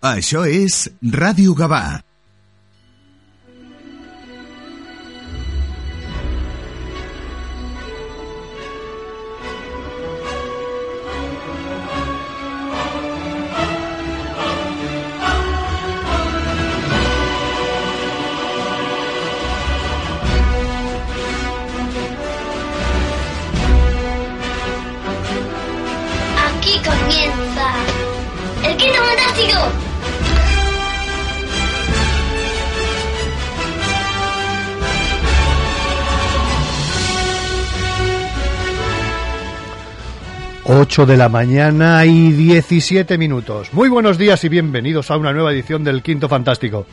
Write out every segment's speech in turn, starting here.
Això és Ràdio Gavà. de la mañana y 17 minutos. Muy buenos días y bienvenidos a una nueva edición del Quinto Fantástico,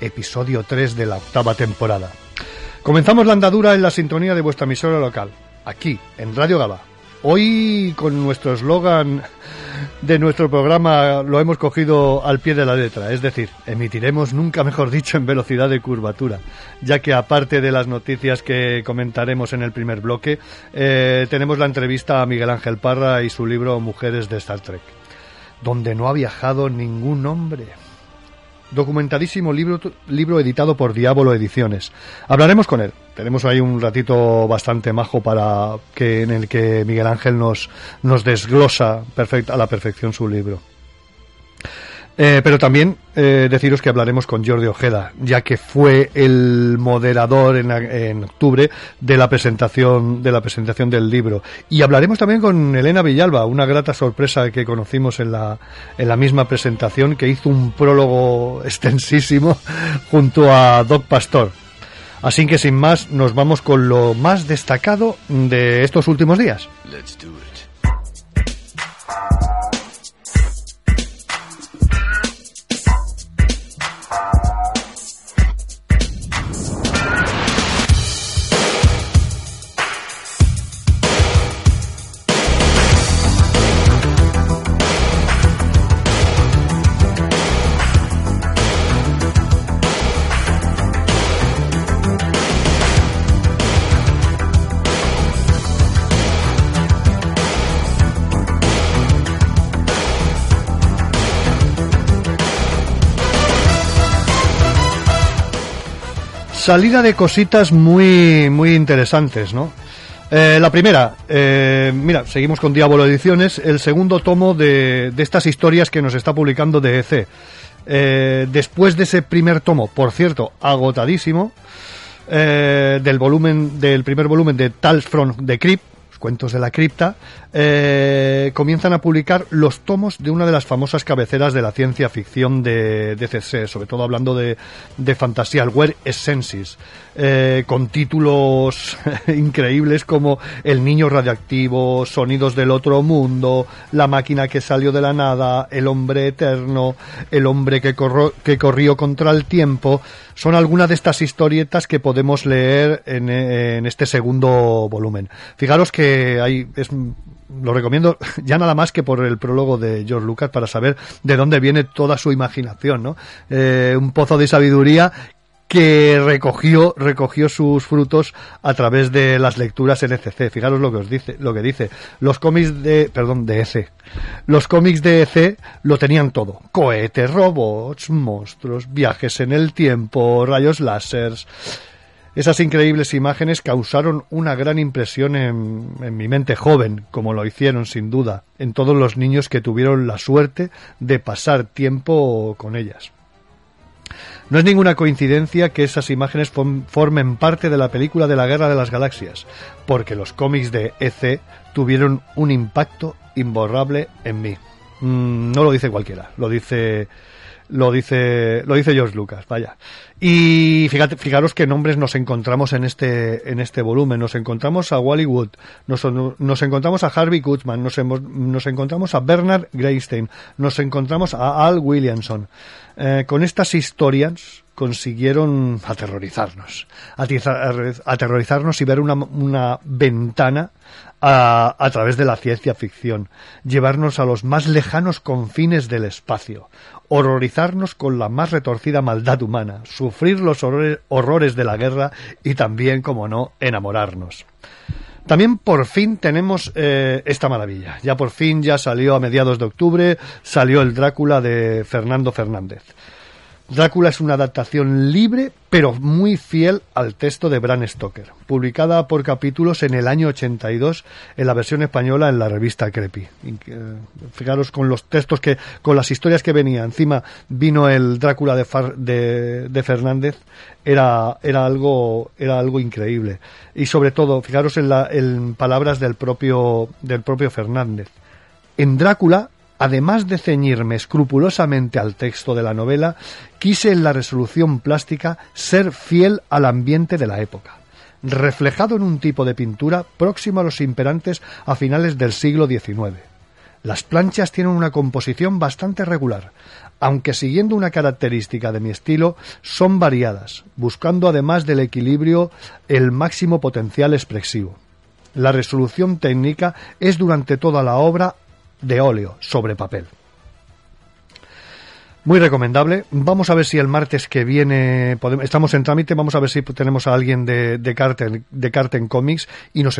episodio 3 de la octava temporada. Comenzamos la andadura en la sintonía de vuestra emisora local, aquí, en Radio Gaba, Hoy con nuestro eslogan de nuestro programa lo hemos cogido al pie de la letra, es decir, emitiremos nunca mejor dicho en velocidad de curvatura, ya que aparte de las noticias que comentaremos en el primer bloque, eh, tenemos la entrevista a Miguel Ángel Parra y su libro Mujeres de Star Trek, donde no ha viajado ningún hombre. Documentadísimo libro, libro editado por Diablo Ediciones. Hablaremos con él. Tenemos ahí un ratito bastante majo para que en el que Miguel Ángel nos, nos desglosa perfect, a la perfección su libro. Eh, pero también eh, deciros que hablaremos con Jordi Ojeda, ya que fue el moderador en, en, octubre de la presentación de la presentación del libro. Y hablaremos también con Elena Villalba, una grata sorpresa que conocimos en la, en la misma presentación, que hizo un prólogo extensísimo junto a Doc Pastor. Así que sin más, nos vamos con lo más destacado de estos últimos días. Let's. Salida de cositas muy muy interesantes, ¿no? Eh, la primera, eh, mira, seguimos con Diablo Ediciones, el segundo tomo de, de estas historias que nos está publicando DEC. Eh, después de ese primer tomo, por cierto, agotadísimo, del volumen, del primer volumen de Tales from the Crypt, cuentos de la cripta, eh, comienzan a publicar los tomos de una de las famosas cabeceras de la ciencia ficción de, de CC, sobre todo hablando de, de fantasía, el Where Essences, eh, con títulos increíbles como El niño radiactivo, Sonidos del otro mundo, La máquina que salió de la nada, El hombre eterno, El hombre que, corro, que corrió contra el tiempo, son algunas de estas historietas que podemos leer en, en este segundo volumen. Fijaros que hay, es, lo recomiendo ya nada más que por el prólogo de George Lucas para saber de dónde viene toda su imaginación, ¿no? Eh, un pozo de sabiduría que recogió recogió sus frutos a través de las lecturas en ECC. Fijaros lo que os dice, lo que dice. Los cómics de, perdón, de EC. Los cómics de EC lo tenían todo. Cohetes, robots, monstruos, viajes en el tiempo, rayos láseres. Esas increíbles imágenes causaron una gran impresión en, en, mi mente joven, como lo hicieron sin duda en todos los niños que tuvieron la suerte de pasar tiempo con ellas. No es ninguna coincidencia que esas imágenes formen parte de la película de la Guerra de las Galaxias, porque los cómics de EC tuvieron un impacto imborrable en mí. Mm, no lo dice cualquiera, lo dice lo dice lo dice George Lucas, vaya. Y fíjate, fijaros qué nombres nos encontramos en este en este volumen. Nos encontramos a Wally Wood, nos, nos encontramos a Harvey Gutman, nos, nos, encontramos a Bernard Greystein, nos encontramos a Al Williamson. Eh, con estas historias consiguieron aterrorizarnos, aterrorizarnos y ver una, una ventana a, través de la ciencia ficción, llevarnos a los más lejanos confines del espacio, horrorizarnos con la más retorcida maldad humana, sufrir los horrores, horrores de la guerra y también, como no, enamorarnos. También por fin tenemos eh, esta maravilla. Ya por fin ya salió a mediados de octubre, salió el Drácula de Fernando Fernández. Drácula es una adaptación libre, pero muy fiel al texto de Bram Stoker, publicada por capítulos en el año 82 en la versión española en la revista Creepy. Eh, fijaros con los textos que, con las historias que venía. Encima vino el Drácula de, de, Fernández, era, era algo, era algo increíble. Y sobre todo, fijaros en, la, en palabras del propio, del propio Fernández. En Drácula Además de ceñirme escrupulosamente al texto de la novela, quise en la resolución plástica ser fiel al ambiente de la época, reflejado en un tipo de pintura próximo a los imperantes a finales del siglo XIX. Las planchas tienen una composición bastante regular, aunque siguiendo una característica de mi estilo, son variadas, buscando además del equilibrio el máximo potencial expresivo. La resolución técnica es durante toda la obra de óleo sobre papel. Muy recomendable. Vamos a ver si el martes que viene estamos en trámite. Vamos a ver si tenemos a alguien de, de, Carten, de Carten Comics y nos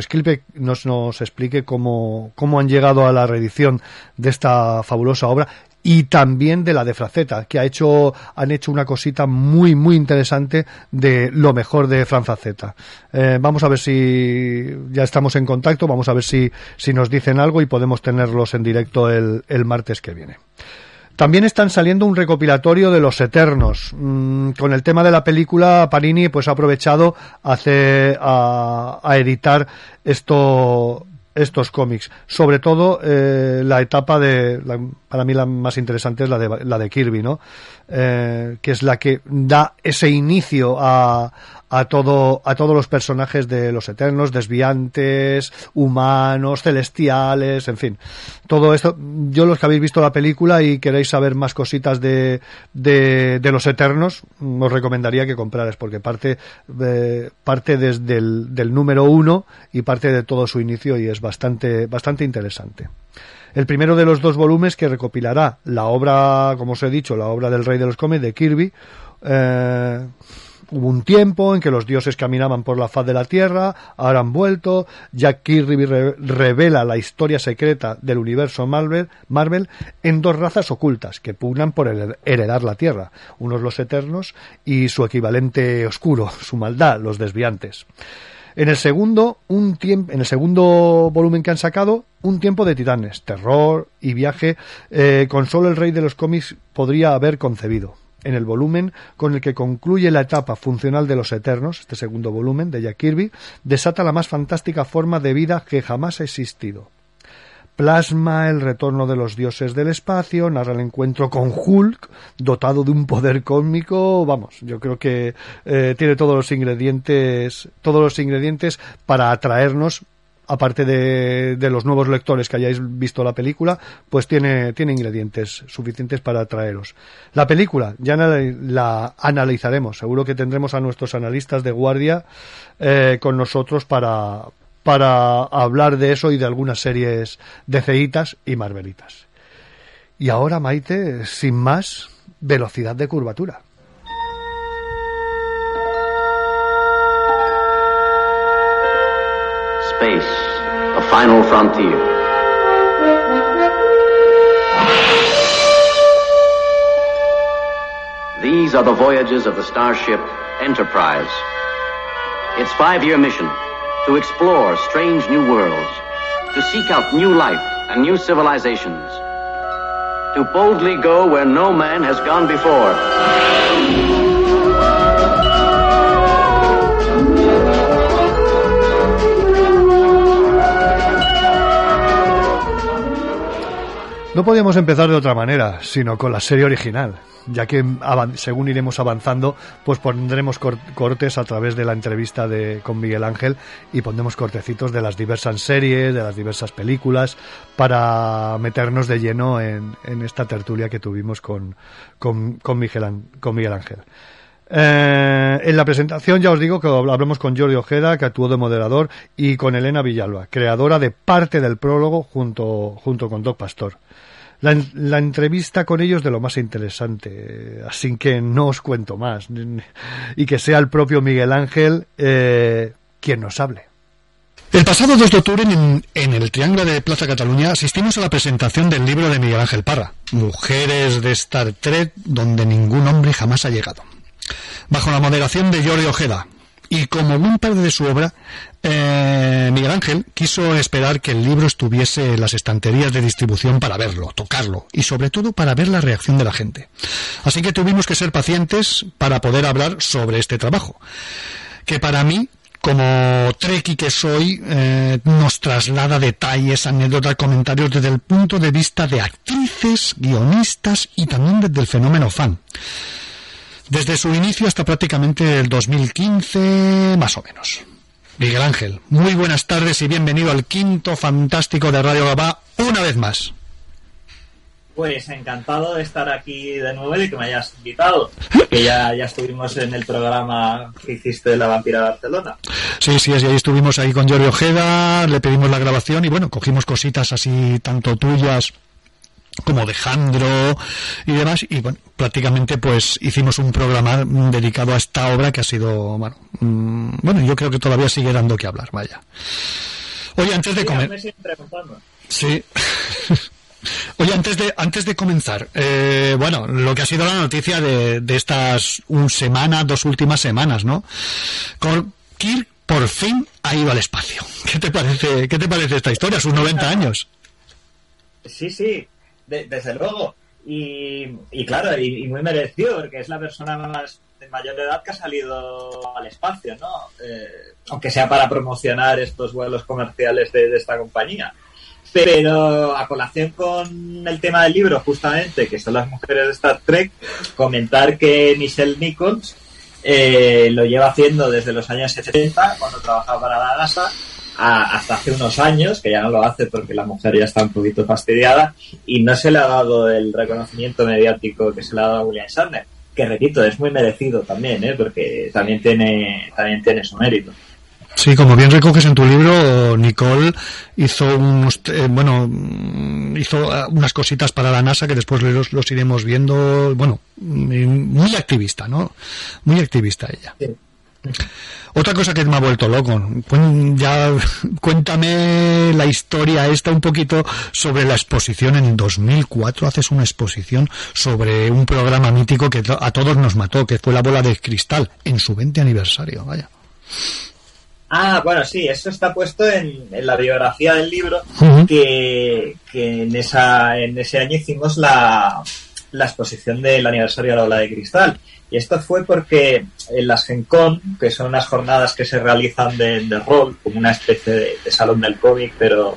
nos, nos explique cómo, cómo han llegado a la reedición de esta fabulosa obra y también de la de Fraceta, que ha hecho, han hecho una cosita muy, muy interesante de lo mejor de Fran Fraceta. Eh, vamos a ver si ya estamos en contacto, vamos a ver si, si nos dicen algo y podemos tenerlos en directo el, el martes que viene. También están saliendo un recopilatorio de Los Eternos. Mm, con el tema de la película, Panini pues ha aprovechado a, hacer, a, a editar esto, estos cómics. Sobre todo eh, la etapa de, para mí la más interesante es la de, la de Kirby, ¿no? Eh, que es la que da ese inicio a, a todo a todos los personajes de los eternos desviantes humanos celestiales en fin. Todo esto yo los que habéis visto la película y queréis saber más cositas de de, los eternos os recomendaría que comprarais porque parte eh, parte desde el del número uno y parte de todo su inicio y es bastante bastante interesante el primero de los dos volúmenes que recopilará la obra, como os he dicho, la obra del Rey de los Cómics de Kirby, eh, Hubo un tiempo en que los dioses caminaban por la faz de la tierra, ahora han vuelto. Jack Kirby revela la historia secreta del universo Marvel, Marvel en dos razas ocultas que pugnan por heredar la tierra, unos los eternos y su equivalente oscuro, su maldad, los desviantes. En el segundo, un tiempo, en el segundo volumen que han sacado, un tiempo de titanes, terror y viaje, eh, con solo el rey de los cómics podría haber concebido en el volumen con el que concluye la etapa funcional de los Eternos, este segundo volumen de Jack Kirby, desata la más fantástica forma de vida que jamás ha existido. Plasma el retorno de los dioses del espacio, narra el encuentro con Hulk, dotado de un poder cósmico, vamos, yo creo que eh, tiene todos los ingredientes, todos los ingredientes para atraernos aparte de, los nuevos lectores que hayáis visto la película, pues tiene, tiene ingredientes suficientes para atraeros. La película ya la, analizaremos, seguro que tendremos a nuestros analistas de guardia eh, con nosotros para, para hablar de eso y de algunas series de ceitas y marvelitas. Y ahora, Maite, sin más, velocidad de curvatura. Space, a final frontier. These are the voyages of the starship Enterprise. Its five-year mission, to explore strange new worlds, to seek out new life and new civilizations, to boldly go where no man has gone before. No podíamos empezar de otra manera, sino con la serie original, ya que según iremos avanzando, pues pondremos cortes a través de la entrevista de, con Miguel Ángel y pondremos cortecitos de las diversas series, de las diversas películas, para meternos de lleno en, esta tertulia que tuvimos con, con, con, Miguel, Ángel. Eh, en la presentación ya os digo que hablamos con Jordi Ojeda, que actuó de moderador, y con Elena Villalba, creadora de parte del prólogo junto, junto con Doc Pastor. La, entrevista con ellos de lo más interesante, así que no os cuento más, y que sea el propio Miguel Ángel eh, quien nos hable. El pasado 2 de octubre en, en, el Triángulo de Plaza Cataluña asistimos a la presentación del libro de Miguel Ángel Parra, Mujeres de Star Trek donde ningún hombre jamás ha llegado. Bajo la moderación de Jordi Ojeda, y como buen padre de su obra, eh, Miguel Ángel quiso esperar que el libro estuviese en las estanterías de distribución para verlo, tocarlo y sobre todo para ver la reacción de la gente. Así que tuvimos que ser pacientes para poder hablar sobre este trabajo, que para mí como treki que soy, eh, nos traslada detalles, anécdotas, comentarios desde el punto de vista de actrices, guionistas y también desde el fenómeno fan. Desde su inicio hasta prácticamente el 2015, más o menos. Miguel Ángel, muy buenas tardes y bienvenido al quinto fantástico de Radio Gabá una vez más. Pues encantado de estar aquí de nuevo y que me hayas invitado, que ya, ya estuvimos en el programa que hiciste de la vampira de Barcelona. Sí, sí, ahí estuvimos ahí con Jordi Ojeda, le pedimos la grabación y bueno, cogimos cositas así tanto tuyas como de Jandro y demás y bueno prácticamente pues hicimos un programa dedicado a esta obra que ha sido bueno, mm, bueno yo creo que todavía sigue dando que hablar vaya oye antes de comer sí Oye, antes de, antes de comenzar, eh, bueno, lo que ha sido la noticia de, de estas un semana, dos últimas semanas, ¿no? Kirk por fin ha ido al espacio. ¿Qué te parece, qué te parece esta historia? Sus 90 años. Sí, sí, desde luego. Y, y claro, y, muy merecido, porque es la persona más de mayor edad que ha salido al espacio, ¿no? Eh, aunque sea para promocionar estos vuelos comerciales de, de esta compañía. Pero a colación con el tema del libro, justamente, que son las mujeres de Star Trek, comentar que Michelle Nichols eh, lo lleva haciendo desde los años 70, cuando trabajaba para la NASA, hasta hace unos años, que ya no lo hace porque la mujer ya está un poquito fastidiada, y no se le ha dado el reconocimiento mediático que se le ha dado a William Shatner, que repito, es muy merecido también, ¿eh? porque también tiene, también tiene su mérito. Sí, como bien recoges en tu libro, Nicole hizo unos, eh, bueno, hizo eh, unas cositas para la NASA que después los, los iremos viendo, bueno, muy activista, ¿no? Muy activista ella. Sí. Otra cosa que me ha vuelto loco, ya cuéntame la historia esta un poquito sobre la exposición en 2004, haces una exposición sobre un programa mítico que a todos nos mató, que fue la bola de cristal, en su 20 aniversario, vaya. Ah, bueno, sí, eso está puesto en, en la biografía del libro, que, que, en, esa, en ese año hicimos la, la exposición del aniversario de la ola de cristal. Y esto fue porque en las GenCon, que son unas jornadas que se realizan de, rol, como una especie de, salón del cómic, pero,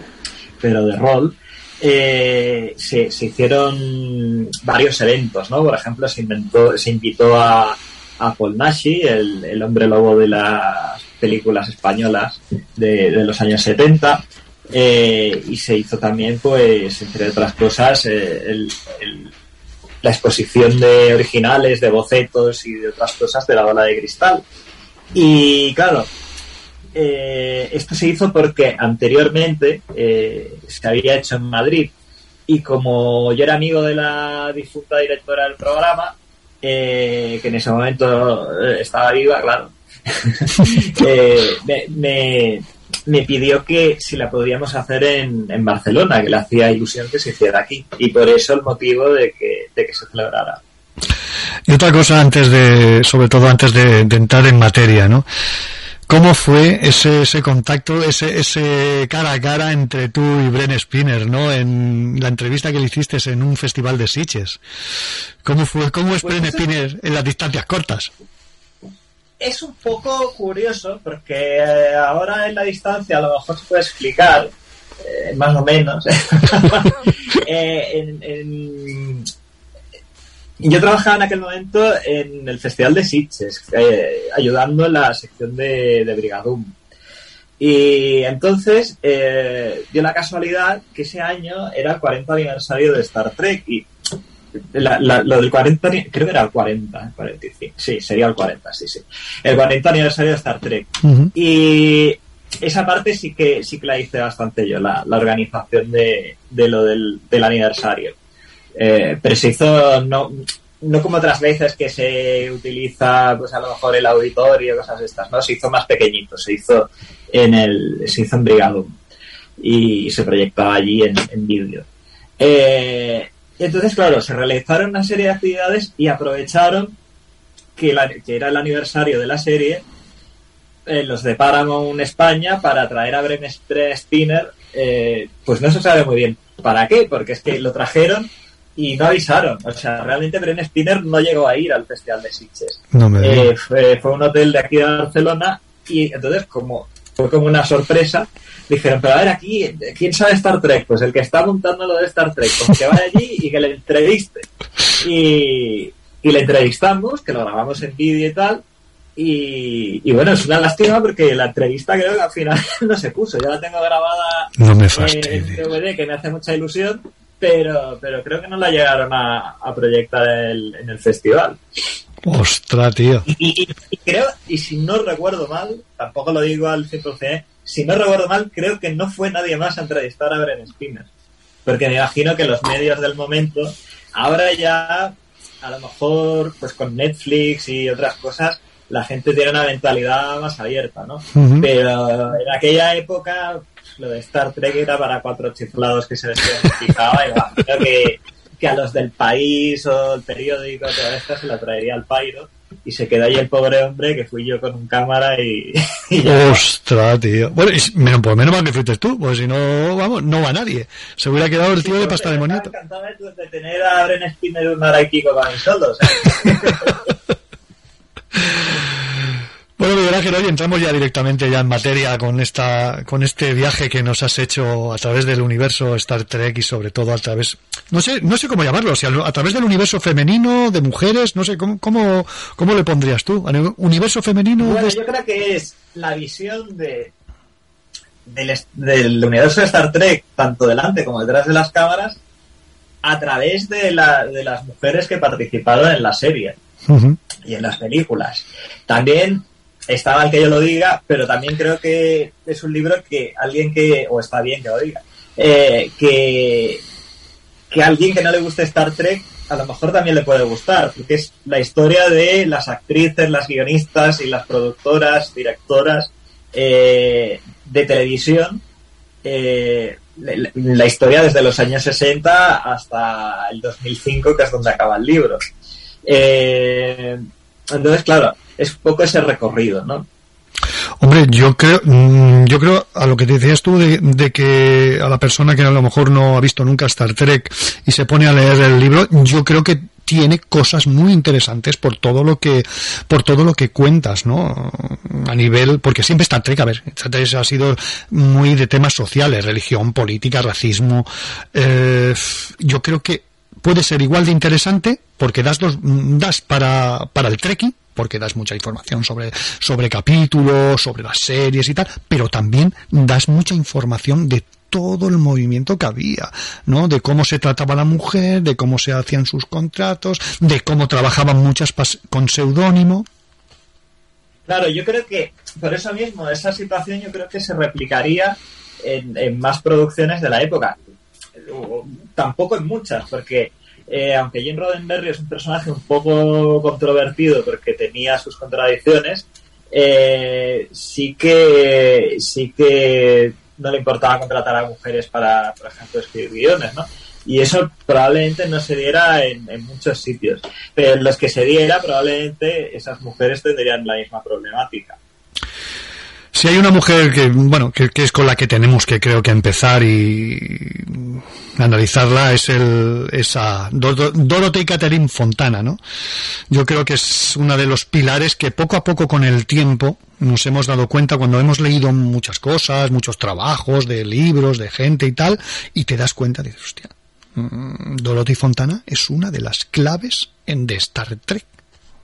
pero de rol, eh, se, se, hicieron varios eventos, ¿no? Por ejemplo, se, invitó a, a Paul Nashi, el, el hombre lobo de las películas españolas de, los años 70. Eh, y se hizo también, pues, entre otras cosas, eh, el, la exposición de originales, de bocetos y de otras cosas de la bola de cristal. Y claro, eh, esto se hizo porque anteriormente eh, se había hecho en Madrid y como yo era amigo de la difunta directora del programa, eh, que en ese momento estaba viva, claro, me, me, pidió que si la podíamos hacer en, en, Barcelona, que le hacía ilusión que se hiciera aquí. Y por eso el motivo de que, de que se celebrara. Y otra cosa antes de, sobre todo antes de, de entrar en materia, ¿no? ¿Cómo fue ese, ese contacto, ese, ese cara a cara entre tú y Bren Spinner, ¿no? En la entrevista que le hiciste en un festival de Sitges. ¿Cómo fue, cómo es pues Bren Spinner en las distancias cortas? Es un poco curioso porque eh, ahora en la distancia a lo mejor se puede explicar, eh, más o menos. eh, yo trabajaba en aquel momento en el Festival de Sitges, ayudando en la sección de, de Brigadum. Y entonces eh, dio la casualidad que ese año era el 40 aniversario de Star Trek y la, la, lo del 40, creo que era el 40, 45, sí, sería el 40, sí, sí. El 40 aniversario de Star Trek. Uh -huh. Y esa parte sí que sí que la hice bastante yo, la, la organización de, de lo del, del aniversario. Eh, pero se hizo, no, no como otras veces que se utiliza pues a lo mejor el auditorio, cosas estas, ¿no? Se hizo más pequeñito, se hizo en el, se hizo en Brigadum y se proyectaba allí en, en vídeo. Eh, entonces, claro, se realizaron una serie de actividades y aprovecharon que, la- que era el aniversario de la serie, eh, los de Paramount España, para traer a Bren Spinner, eh, pues no se sabe muy bien para qué, porque es que lo trajeron y no avisaron. O sea, realmente Bren Spinner no llegó a ir al Festival de Sitges. No me. Eh, fue, fue un hotel de aquí de Barcelona y entonces como fue como una sorpresa. Dijeron pero a ver aquí quién sabe Star Trek pues el que está montando lo de Star Trek pues que vaya allí y que le entreviste y, y le entrevistamos que lo grabamos en vídeo y tal y, y bueno es una lástima porque la entrevista creo que al final no se puso yo la tengo grabada No me en DVD que me hace mucha ilusión pero pero creo que no la llegaron a, a proyectar el- en el festival Ostras, tío. y, y- y creo, y si no recuerdo mal, tampoco lo digo al 100%, si no recuerdo mal, creo que no fue nadie más a entrevistar a Bren Spinner. Porque me imagino que los medios del momento, ahora ya, a lo mejor, pues con Netflix y otras cosas, la gente tiene una mentalidad más abierta, ¿no? Pero en aquella época, lo de Star Trek era para cuatro chiflados que se les identificaba y me imagino que, que a los del país o el periódico, toda esta se la traería al pairo y se quedó ahí el pobre hombre que fui yo con un cámara y, y. Ostras, tío. Bueno, y, menos, pues menos mal que fuiste tú, pues si no, vamos, no va nadie. Se hubiera quedado el tío de pasta de moniato. Encantado de, tener a Bren Spinner un hora y pico para mí solo, o sea, Bueno, Miguel Ángel, hoy entramos ya directamente ya en materia con esta, con este viaje que nos has hecho a través del universo Star Trek y sobre todo a través, no sé, no sé cómo llamarlo, si a, a través del universo femenino, de mujeres, no sé, ¿cómo, cómo, cómo le pondrías tú? ¿A nivel- ¿Universo femenino? Bueno, de- yo creo que es la visión de del, universo de Star Trek, tanto delante como detrás de las cámaras, a través de, la, de las mujeres que participaron en la serie y en las películas. También está mal que yo lo diga, pero también creo que es un libro que alguien que, o está bien que lo diga, eh, que, que alguien que no le guste Star Trek a lo mejor también le puede gustar, porque es la historia de las actrices, las guionistas y las productoras, directoras eh, de televisión, eh, la, la historia desde los años 60 hasta el 2005, que es donde acaba el libro. Eh, entonces, claro, es poco ese recorrido, ¿no? Hombre, yo creo, mm, yo creo a lo que decías tú de, de que a la persona que a lo mejor no ha visto nunca Star Trek y se pone a leer el libro, yo creo que tiene cosas muy interesantes por todo lo que por todo lo que cuentas, ¿no? A nivel porque siempre Star Trek, a ver, Star Trek ha sido muy de temas sociales, religión, política, racismo. eh, yo creo que puede ser igual de interesante porque das dos, das para, para el trekking, porque das mucha información sobre, sobre capítulos, sobre las series y tal, pero también das mucha información de todo el movimiento que había, ¿no? De cómo se trataba la mujer, de cómo se hacían sus contratos, de cómo trabajaban muchas con seudónimo. Claro, yo creo que por eso mismo, esa situación yo creo que se replicaría en, en más producciones de la época. Tampoco en muchas, porque eh, aunque Jim Roddenberry es un personaje un poco controvertido porque tenía sus contradicciones, eh, sí que sí que no le importaba contratar a mujeres para, por ejemplo, escribir guiones, ¿no? Y eso probablemente no se diera en, en muchos sitios. Pero en los que se diera, probablemente esas mujeres tendrían la misma problemática. Si hay una mujer que, bueno, que, es con la que tenemos que creo que empezar y analizarla es el, esa Dor- Dorothy Catherine Fontana, ¿no? Yo creo que es una de los pilares que poco a poco con el tiempo nos hemos dado cuenta cuando hemos leído muchas cosas, muchos trabajos de libros, de gente y tal, y te das cuenta de, hostia, mm, Dorothy Fontana es una de las claves en de Star Trek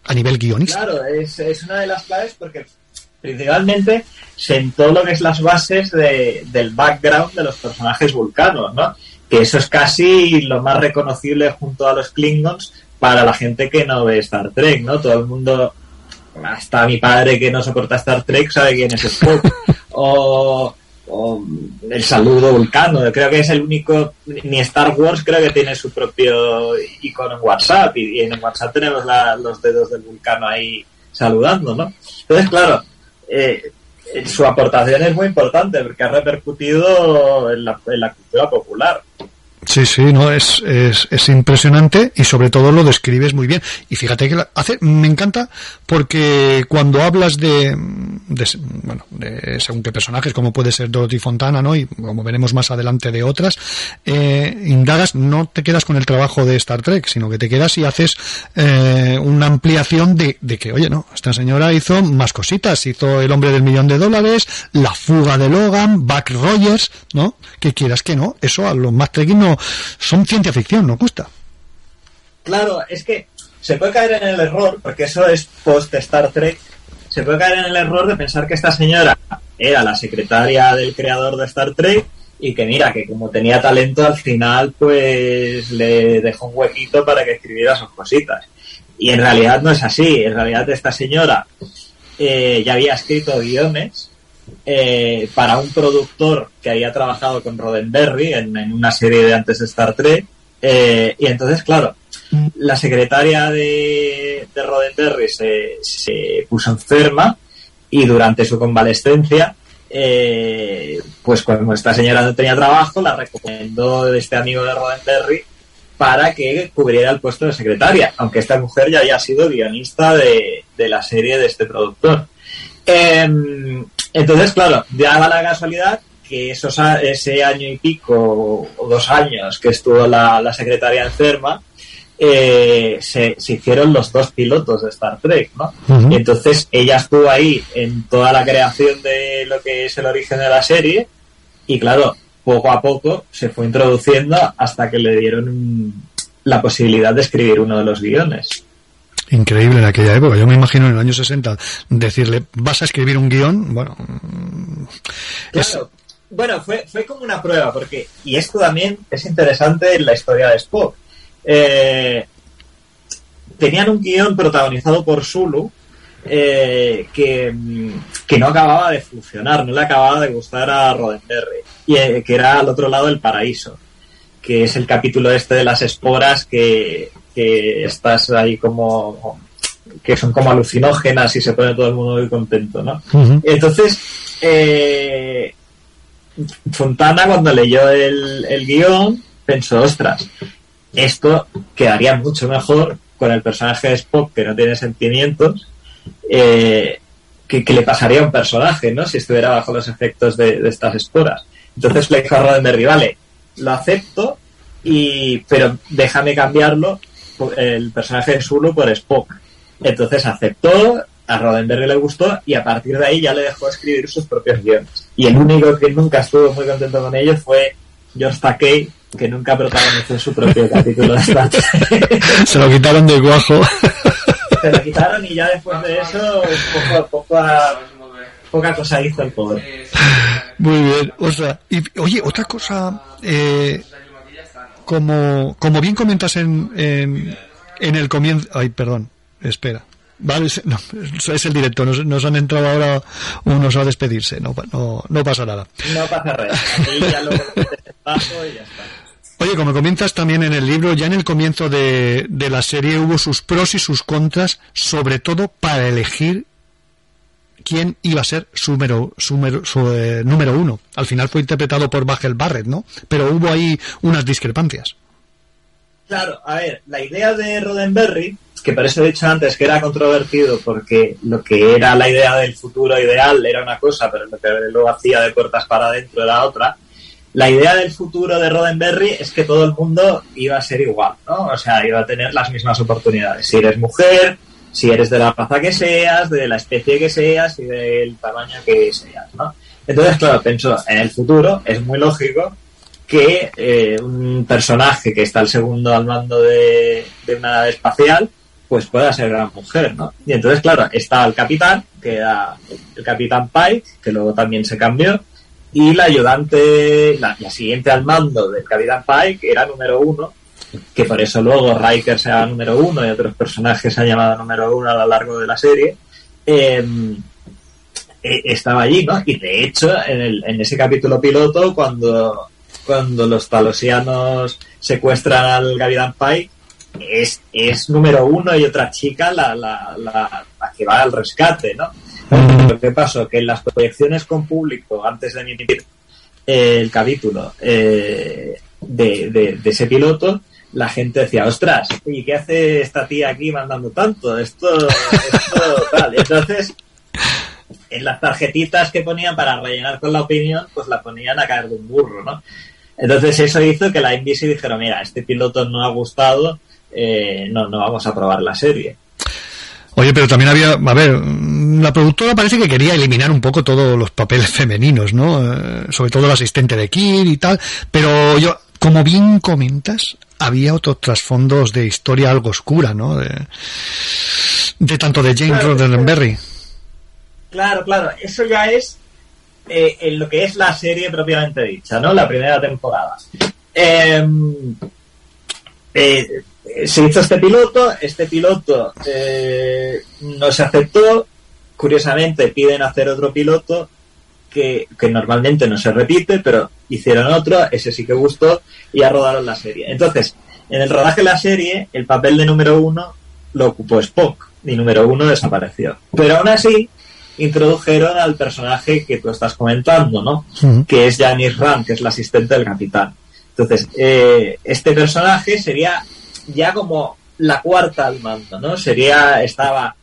a nivel guionista. Claro, es, es una de las claves porque principalmente sentó lo que es las bases de- del background de los personajes vulcanos, ¿no? Que eso es casi lo más reconocible junto a los Klingons para la gente que no ve Star Trek, ¿no? Todo el mundo, hasta mi padre que no soporta Star Trek, sabe quién es Spock. O, o el saludo vulcano. Creo que es el único, ni Star Wars creo que tiene su propio icono en WhatsApp y, en WhatsApp tenemos los dedos del vulcano ahí saludando, ¿no? Entonces, claro, eh, su aportación es muy importante porque ha repercutido en la, en la cultura popular. Sí, sí, no, es, es, es, impresionante y sobre todo lo describes muy bien. Y fíjate que hace, me encanta porque cuando hablas de, de, bueno, de según qué personajes, como puede ser Dorothy Fontana, ¿no? Y como veremos más adelante de otras, eh, indagas, no te quedas con el trabajo de Star Trek, sino que te quedas y haces eh, una ampliación de, de que, oye, no, esta señora hizo más cositas, hizo El hombre del millón de dólares, La fuga de Logan, Buck Rogers, ¿no? Que quieras que no, eso a los más trekking no, son ciencia ficción, no gusta. Claro, es que se puede caer en el error, porque eso es post Star Trek, se puede caer en el error de pensar que esta señora era la secretaria del creador de Star Trek y que mira, que como tenía talento al final pues le dejó un huequito para que escribiera sus cositas. Y en realidad no es así, en realidad esta señora eh, ya había escrito guiones eh, para un productor que había trabajado con Roddenberry en, una serie de antes de Star Trek. Eh, y entonces, claro, la secretaria de, de Roddenberry se, se, puso enferma y durante su convalescencia, eh, pues como esta señora no tenía trabajo, la recomendó este amigo de Roddenberry para que cubriera el puesto de secretaria, aunque esta mujer ya había sido guionista de, de la serie de este productor. Em, entonces, claro, daba la casualidad que esos, ese año y pico o dos años que estuvo la, secretaria enferma, eh, se, hicieron los dos pilotos de Star Trek, ¿no? entonces ella estuvo ahí en toda la creación de lo que es el origen de la serie y claro, poco a poco se fue introduciendo hasta que le dieron la posibilidad de escribir uno de los guiones increíble en aquella época. Yo me imagino en el año 60 decirle, vas a escribir un guion, bueno... Mm, bueno, fue, fue como una prueba, porque, y esto también es interesante en la historia de Spock. Eh, tenían un guion protagonizado por Zulu, eh, que, que, no acababa de funcionar, no le acababa de gustar a Roddenberry, y eh, que era al otro lado del paraíso, que es el capítulo este de las esporas que, que estás ahí como que son como alucinógenas y se pone todo el mundo muy contento, ¿no? Entonces, eh, Fontana cuando leyó el, el guion pensó, ostras, esto quedaría mucho mejor con el personaje de Spock que no tiene sentimientos, eh, que, le pasaría a un personaje, ¿no? Si estuviera bajo los efectos de, estas esporas. Entonces le dijo a Roddenberry, vale, lo acepto, y, pero déjame cambiarlo el personaje de Zulu por Spock. Entonces aceptó, a Roddenberry le gustó y a partir de ahí ya le dejó escribir sus propios guiones. Y el único que nunca estuvo muy contento con ellos fue George Takei, que nunca protagonizó su propio capítulo de Star Se lo quitaron de guajo. Se lo quitaron y ya después de eso, poco a poco a, poca cosa hizo el pobre. Muy bien, o sea, y, oye, otra cosa, eh, como, como bien comentas en, en, en el comienzo, ay, perdón, espera. Vale, no, es el directo, nos, han entrado ahora unos a despedirse, no, no, no pasa nada. No pasa nada, ya lo y ya está. Oye, como comentas también en el libro, ya en el comienzo de, de la serie hubo sus pros y sus contras, sobre todo para elegir quién iba a ser su eh, número uno. Al final fue interpretado por Bagel Barrett, ¿no? Pero hubo ahí unas discrepancias. Claro, a ver, la idea de Roddenberry, que por eso he dicho antes que era controvertido, porque lo que era la idea del futuro ideal era una cosa, pero lo que luego hacía de puertas para adentro era otra. La idea del futuro de Roddenberry es que todo el mundo iba a ser igual, ¿no? O sea, iba a tener las mismas oportunidades. Si eres mujer, si eres de la raza que seas, de la especie que seas y del tamaño que seas, ¿no? Entonces, claro, pienso, en el futuro es muy lógico que eh, un personaje que está al segundo al mando de, una nave espacial, pues pueda ser gran mujer, ¿no? Y entonces, claro, está el capitán, que era el capitán Pike, que luego también se cambió, y la ayudante, la, siguiente al mando del capitán Pike era número uno, que por eso luego Riker se llama número uno y otros personajes se han llamado número uno a lo largo de la serie. Em, eh, estaba allí, ¿no? Y de hecho, en, el, en ese capítulo piloto, cuando, cuando los talosianos secuestran al Gavidan Pike, es, es número uno y otra chica la, la, la, la que va al rescate, ¿no? Lo que pasó que en las proyecciones con público, antes de emitir el capítulo eh, de, de, de ese piloto, la gente decía, ostras, ¿y qué hace esta tía aquí mandando tanto? Esto, esto tal. Entonces, en las tarjetitas que ponían para rellenar con la opinión, pues la ponían a caer de un burro, ¿no? Entonces eso hizo que la NBC dijera, mira, este piloto no ha gustado, eh, no, no vamos a probar la serie. Oye, pero también había, a ver, la productora parece que quería eliminar un poco todos los papeles femeninos, ¿no? Eh, sobre todo el asistente de Kir y tal, pero yo, como bien comentas, había otros trasfondos de historia algo oscura, ¿no? De, de tanto de James Claro, Roddenberry. Claro, claro, eso ya es eh, en lo que es la serie propiamente dicha, ¿no? La primera temporada. Eh, eh, se hizo este piloto, este piloto eh, no se aceptó, curiosamente piden hacer otro piloto que, que normalmente no se repite, pero hicieron otro, ese sí que gustó y ya rodaron la serie. Entonces, en el rodaje de la serie, el papel de número uno lo ocupó Spock y número uno desapareció. Pero aún así, introdujeron al personaje que tú estás comentando, ¿no? Que es Janice Ram, que es la asistente del capitán. Entonces, eh, este personaje sería ya como la cuarta al mando, ¿no? Sería, estaba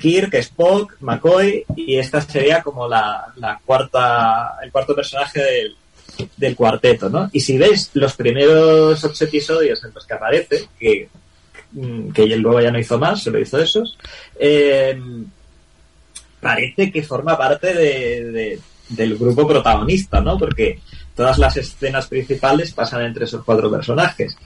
Kirk, Spock, McCoy, y esta sería como la, cuarta, el cuarto personaje del, cuarteto, ¿no? Y si ves los primeros ocho episodios en los que aparece, que, mm, que luego ya no hizo más, solo hizo esos, eh, parece que forma parte de- del grupo protagonista, ¿no? Porque todas las escenas principales pasan entre esos cuatro personajes.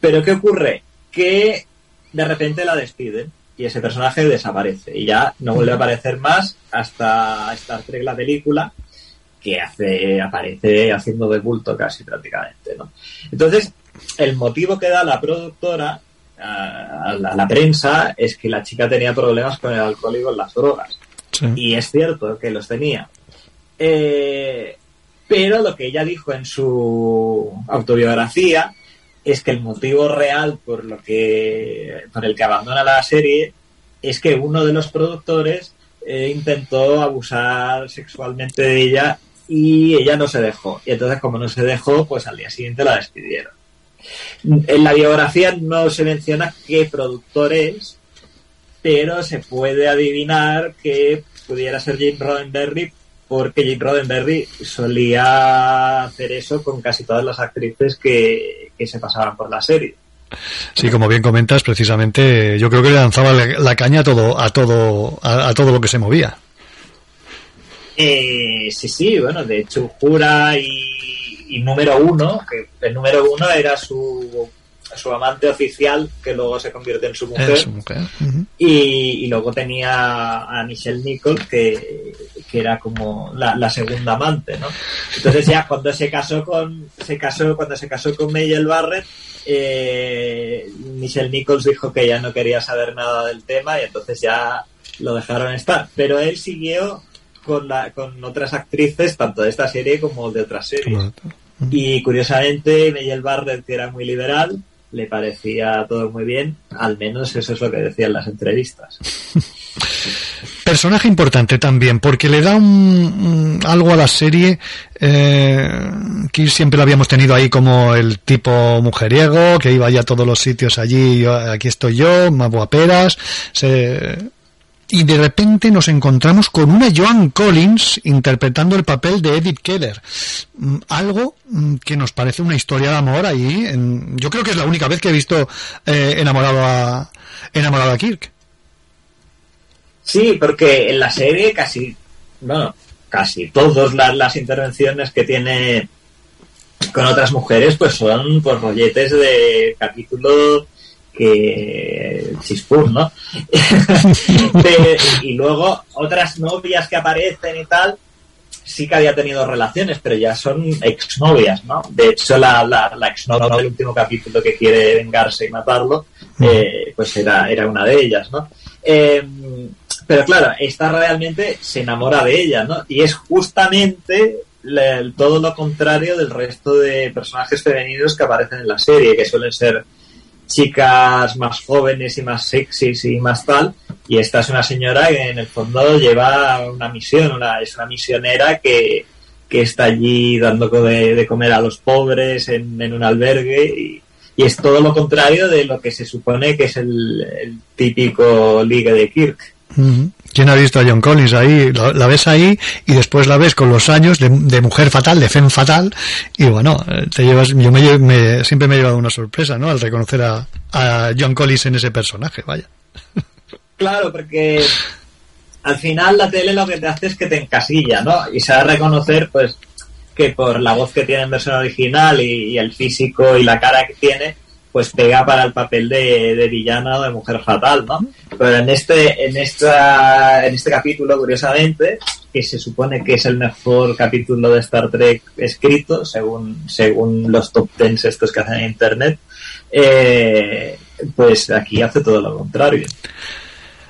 Pero ¿qué ocurre? Que de repente la despiden y ese personaje desaparece y ya no vuelve a aparecer más hasta Star Trek la película que hace aparece haciendo de bulto casi prácticamente, ¿no? Entonces, el motivo que da la productora a a la, a la prensa es que la chica tenía problemas con el alcohol y con las drogas. Sí. Y es cierto que los tenía. Eh, pero lo que ella dijo en su autobiografía es que el motivo real por lo que por el que abandona la serie es que uno de los productores eh, intentó abusar sexualmente de ella y ella no se dejó. Y entonces como no se dejó, pues al día siguiente la despidieron. En la biografía no se menciona qué productor es, pero se puede adivinar que pudiera ser Jim Roddenberry porque Jim Roddenberry solía hacer eso con casi todas las actrices que, que se pasaban por la serie. Sí, como bien comentas, precisamente yo creo que le lanzaba la, caña a todo, a todo, a, a todo lo que se movía. Eh, sí, sí, bueno, de hecho Jura y, y número uno, que el número uno era su, su amante oficial, que luego se convierte en su mujer. Y luego tenía a Michelle Nichols, que, que era como la, la segunda amante, ¿no? Entonces ya cuando se casó con, se casó, cuando se casó con Mayel Barrett, eh, Michelle Nichols dijo que ya no quería saber nada del tema y entonces ya lo dejaron estar. Pero él siguió con, la, con otras actrices, tanto de esta serie como de otras series. Y curiosamente, Mayel Barrett, que era muy liberal, le parecía todo muy bien, al menos eso es lo que decían las entrevistas. Personaje importante también, porque le da un, algo a la serie eh, que siempre lo habíamos tenido ahí como el tipo mujeriego, que iba ya a todos los sitios allí, yo- aquí estoy yo, más guaperas, se- y de repente nos encontramos con una Joan Collins interpretando el papel de Edith Keller. Mm, Algo mm, que nos parece una historia de amor ahí. en- yo creo que es la única vez que he visto eh, enamorado a enamorado a Kirk. Sí, porque en la serie casi, bueno, casi todas las, las intervenciones que tiene con otras mujeres, pues son pues rolletes de capítulo que chispur, ¿no? De- y luego otras novias que aparecen y tal, sí que había tenido relaciones, pero ya son exnovias, ¿no? De hecho, la, la, la exnovia del último capítulo que quiere vengarse y matarlo, eh, pues era, era una de ellas, ¿no? Eh, Pero claro, esta realmente se enamora de ella, ¿no? Y es justamente todo lo contrario del resto de personajes femeninos que aparecen en la serie, que suelen ser chicas más jóvenes y más sexys y más tal. Y esta es una señora que en el fondo lleva una misión, una, es una misionera que, que está allí dando de, comer a los pobres en, un albergue y, y es todo lo contrario de lo que se supone que es el, el típico ligue de Kirk. ¿Quién ha visto a John Collins ahí? La, la ves ahí y después la ves con los años de, mujer fatal, de femme fatal y bueno, eh, te llevas, yo me, siempre me he llevado una sorpresa, ¿no? Al reconocer a, John Collins en ese personaje, vaya. Claro, porque al final la tele lo que te hace es que te encasilla, ¿no? Y se reconocer, pues, que por la voz que tiene en versión original y el físico y la cara que tiene, pues pega para el papel de, de villana o de mujer fatal, ¿no? Pero en este, en esta, en este capítulo, curiosamente, que se supone que es el mejor capítulo de Star Trek escrito, según, según los top tens estos que hacen en internet, eh, pues aquí hace todo lo contrario.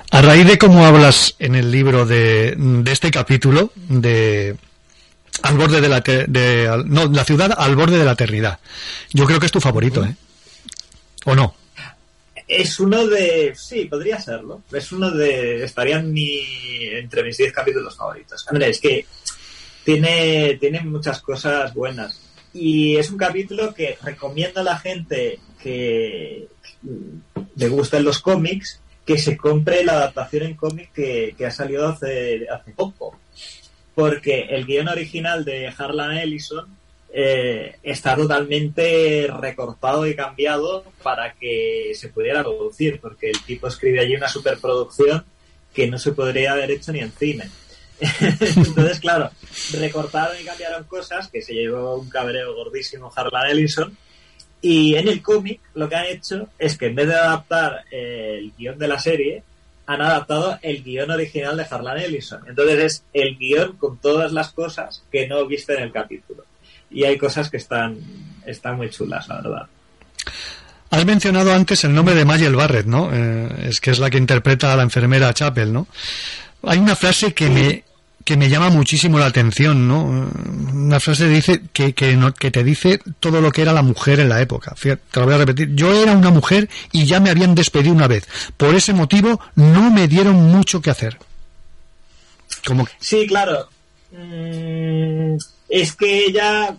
A raíz de cómo hablas en el libro de, de este capítulo, de al borde de la de, no, la ciudad al borde de la eternidad. Yo creo que es tu favorito, ¿eh? ¿O no? Es uno de. Sí, podría serlo. Es uno de. Estaría mi, entre mis 10 capítulos favoritos. Hombre, es que tiene, tiene muchas cosas buenas. Y es un capítulo que recomiendo a la gente que le gusten los cómics que se compre la adaptación en cómic que, que ha salido hace, hace poco. Porque el guion original de Harlan Ellison eh, está totalmente recortado y cambiado para que se pudiera producir, porque el tipo escribe allí una superproducción que no se podría haber hecho ni en cine. Entonces, claro, recortaron y cambiaron cosas que se llevó un cabreo gordísimo Harlan Ellison. Y en el cómic lo que han hecho es que en vez de adaptar eh, el guion de la serie, han adaptado el guion original de Harlan Ellison. Entonces es el guion con todas las cosas que no viste en el capítulo. Y hay cosas que están, están muy chulas, la verdad. Has mencionado antes el nombre de Mayel Barrett, ¿no? Eh, es que es la que interpreta a la enfermera Chapel, ¿no? Hay una frase que me que me llama muchísimo la atención, ¿no? Una frase dice que, que, no- que te dice todo lo que era la mujer en la época. Fíjate, te lo voy a repetir. Yo era una mujer y ya me habían despedido una vez. Por ese motivo no me dieron mucho que hacer. Como Sí, claro. Mm, es que ella.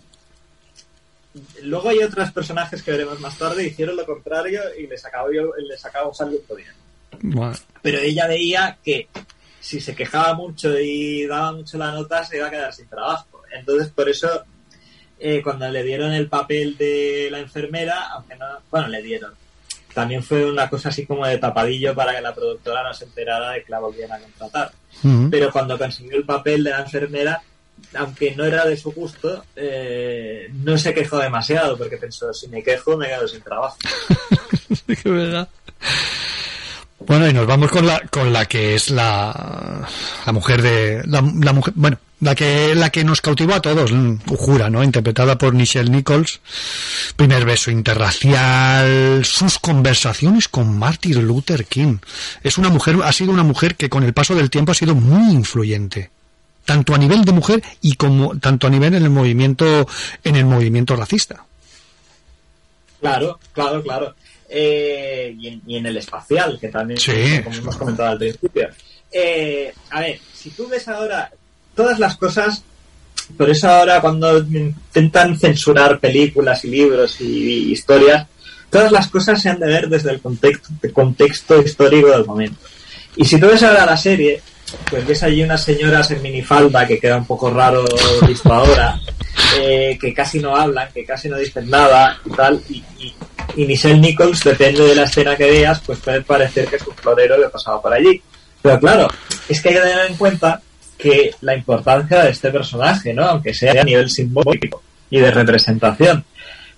Luego hay otros personajes que veremos más tarde, hicieron lo contrario y les acabó, les acabó saliendo bien. bueno, Pero ella veía que si se quejaba mucho y daba mucho la nota, se iba a quedar sin trabajo. Entonces, por eso, eh, cuando le dieron el papel de la enfermera, aunque no. Bueno, le dieron. También fue una cosa así como de tapadillo para que la productora no se enterara de que la volvieran a contratar ujú. pero cuando consiguió el papel de la enfermera, aunque no era de su gusto, eh, no se quejó demasiado, porque pensó, si me quejo me quedo sin trabajo. Qué verdad. Bueno, y nos vamos con la con la que es la la mujer de la, la mujer, bueno, la que la que nos cautivó a todos, Uhura, ¿no? Interpretada por Nichelle Nichols. Primer beso interracial, sus conversaciones con Martin Luther King. Es una mujer, ha sido una mujer que con el paso del tiempo ha sido muy influyente. Tanto a nivel de mujer y como tanto a nivel en el movimiento en el movimiento racista. Claro, claro, claro. Eh, y, en, y en el espacial, que también, Sí. como hemos comentado al principio. Eh, a ver, si tú ves ahora todas las cosas, por eso ahora cuando intentan censurar películas y libros y, historias, todas las cosas se han de ver desde el contexto, el contexto histórico del momento. Y si tú ves ahora la serie, pues ves allí unas señoras en minifalda que queda un poco raro visto ahora, eh, que casi no hablan, que casi no dicen nada y tal, y, Michelle Nichols, depende de la escena que veas, pues puede parecer que es un florero que pasaba por allí. Pero claro, es que hay que tener en cuenta que la importancia de este personaje, ¿no? Aunque sea a nivel simbólico y de representación,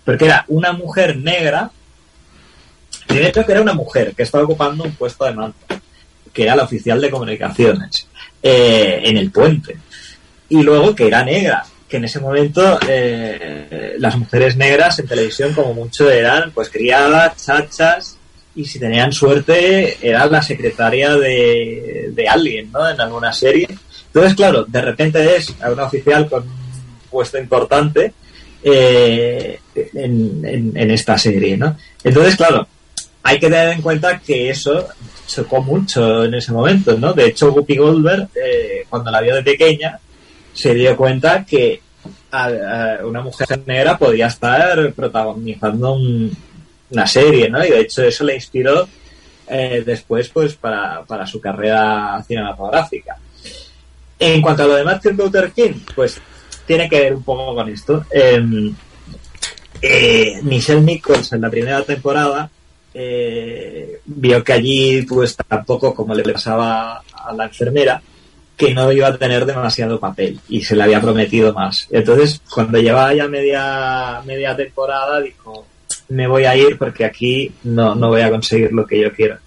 porque era una mujer negra, primero que era una mujer que estaba ocupando un puesto de mando, que era la oficial de comunicaciones eh, en el puente, y luego que era negra, que en ese momento eh, las mujeres negras en televisión como mucho eran pues criadas, chachas y si tenían suerte era la secretaria de, de alguien, ¿no? En alguna serie. Entonces, claro, de repente es a una oficial con un puesto importante eh, en, en, esta serie, ¿no? Entonces, claro, hay que tener en cuenta que eso chocó mucho en ese momento, ¿no? De hecho, Whoopi Goldberg, eh, cuando la vio de pequeña, se dio cuenta que una mujer negra podía estar protagonizando una serie, ¿no? Y de hecho eso le inspiró eh, después, pues, para, para su carrera cinematográfica. En cuanto a lo de Martin Luther King, pues tiene que ver un poco con esto. Em, eh, Michelle Nichols en la primera temporada eh, vio que allí pues tampoco como le pasaba a la enfermera que no iba a tener demasiado papel y se le había prometido más. Entonces, cuando llevaba ya media, media temporada, dijo, me voy a ir porque aquí no, no voy a conseguir lo que yo quiero.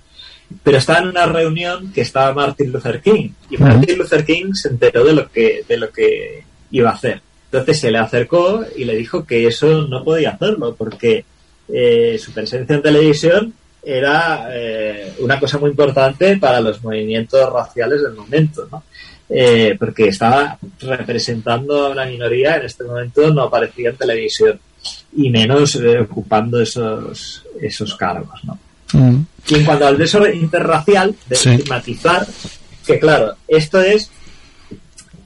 Pero estaba en una reunión que estaba Martin Luther King y Martin Luther King se enteró de lo que, de lo que iba a hacer. Entonces se le acercó y le dijo que eso no podía hacerlo porque eh, su presencia en televisión era eh, una cosa muy importante para los movimientos raciales del momento, ¿no? Eh, porque estaba representando a una minoría en este momento no aparecía en televisión y menos ocupando esos esos cargos, ¿no? Mm. Y en cuanto al beso interracial, de estigmatizar, que claro, esto es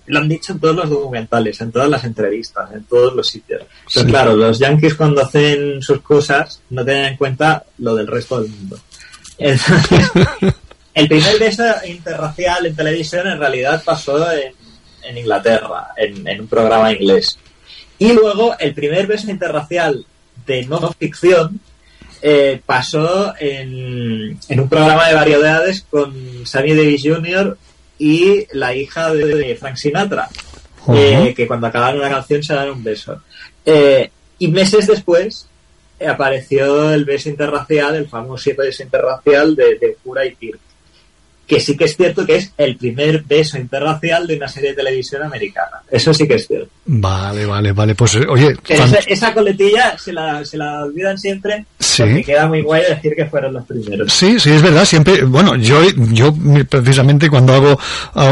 lo han dicho en todos los documentales, en todas las entrevistas, en todos los sitios. Pero claro, los yankees cuando hacen sus cosas no tienen en cuenta lo del resto del mundo. Entonces, el primer beso interracial en televisión en realidad pasó en, Inglaterra, en, un programa inglés. Y luego el primer beso interracial de no ficción eh, pasó en, en, un programa de variedades con Sammy Davis Jr y la hija de, Frank Sinatra, eh, que cuando acabaron una canción se dan un beso. Eh, y meses después eh, apareció el beso interracial, el famoso beso interracial de, de Cura y Kirk que sí que es cierto que es el primer beso interracial de una serie de televisión americana. Eso sí que es cierto. Vale, vale, vale. Pues oye. Esa, coletilla se la, se la olvidan siempre. Sí. Porque queda muy guay decir que fueron los primeros. Sí, sí, es verdad. Siempre. Bueno, yo, yo precisamente cuando hago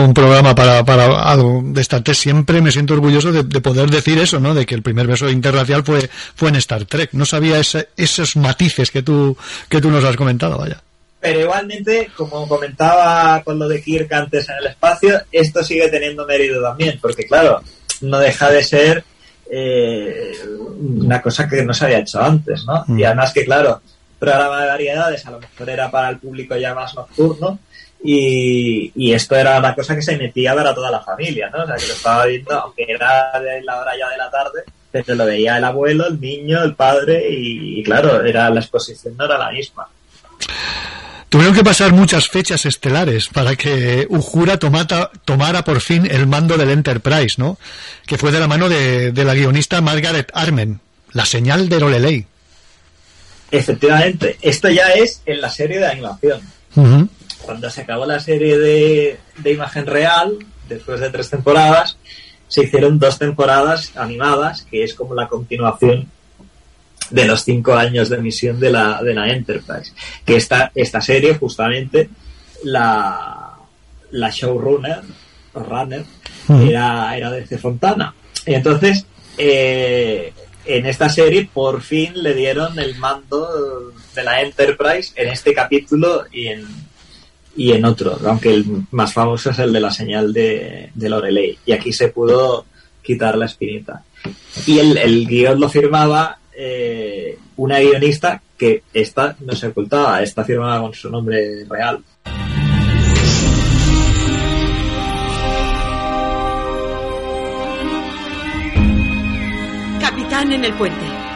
un programa para, para algo de Star Trek siempre me siento orgulloso de, poder decir eso, ¿no? De que el primer beso interracial fue, fue en Star Trek. No sabía esos matices que tú, que tú nos has comentado, vaya. Pero igualmente, como comentaba con lo de Kirk antes en el espacio, esto sigue teniendo mérito también, porque claro, no deja de ser eh, una cosa que no se había hecho antes, ¿no? Y mm. además que, claro, programa de variedades a lo mejor era para el público ya más nocturno y, y esto era una cosa que se metía para toda la familia, ¿no? O sea, que lo estaba viendo, aunque era de la hora ya de la tarde, pero lo veía el abuelo, el niño, el padre y, y claro, era la exposición no era la misma. Tuvieron que pasar muchas fechas estelares para que tomata, tomara por fin el mando del Enterprise, ¿no? Que fue de la mano de, la guionista Margaret Armen, la señal de Lorelei. Efectivamente, esto ya es en la serie de animación. Cuando se acabó la serie de, de imagen real, después de tres temporadas, se hicieron dos temporadas animadas, que es como la continuación de los cinco años de emisión de la, de la Enterprise. Que esta, esta serie, justamente, la, la showrunner, runner, era, era. Fontana. Y entonces, eh, en esta serie, por fin le dieron el mando de la Enterprise en este capítulo y en, y en otro, aunque el más famoso es el de la señal de, de Lorelei. Y aquí se pudo quitar la espinita. Y el, el guion lo firmaba eh, una guionista que esta no se ocultaba, esta firmaba con su nombre real. Capitán en el puente.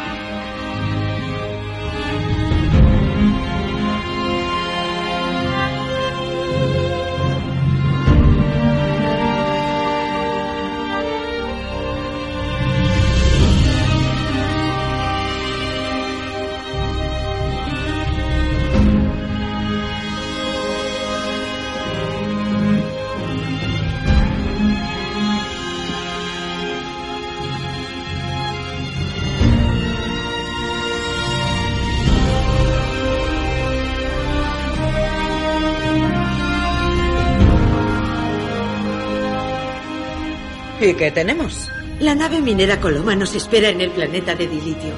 Qué tenemos? La nave minera Coloma nos espera en el planeta de Dilitio.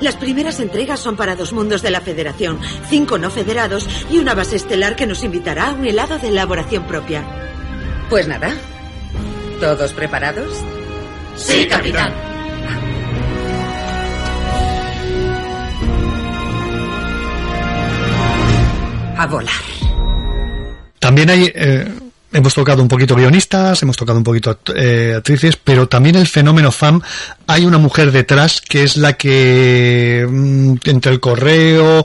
Las primeras entregas son para dos mundos de la Federación, cinco no federados y una base estelar que nos invitará a un helado de elaboración propia. Pues nada. ¿Todos preparados? Sí, capitán. A volar. También hay, eh, hemos tocado un poquito guionistas, hemos tocado un poquito eh, actrices, pero también el fenómeno FAM, hay una mujer detrás que es la que mm, entre el correo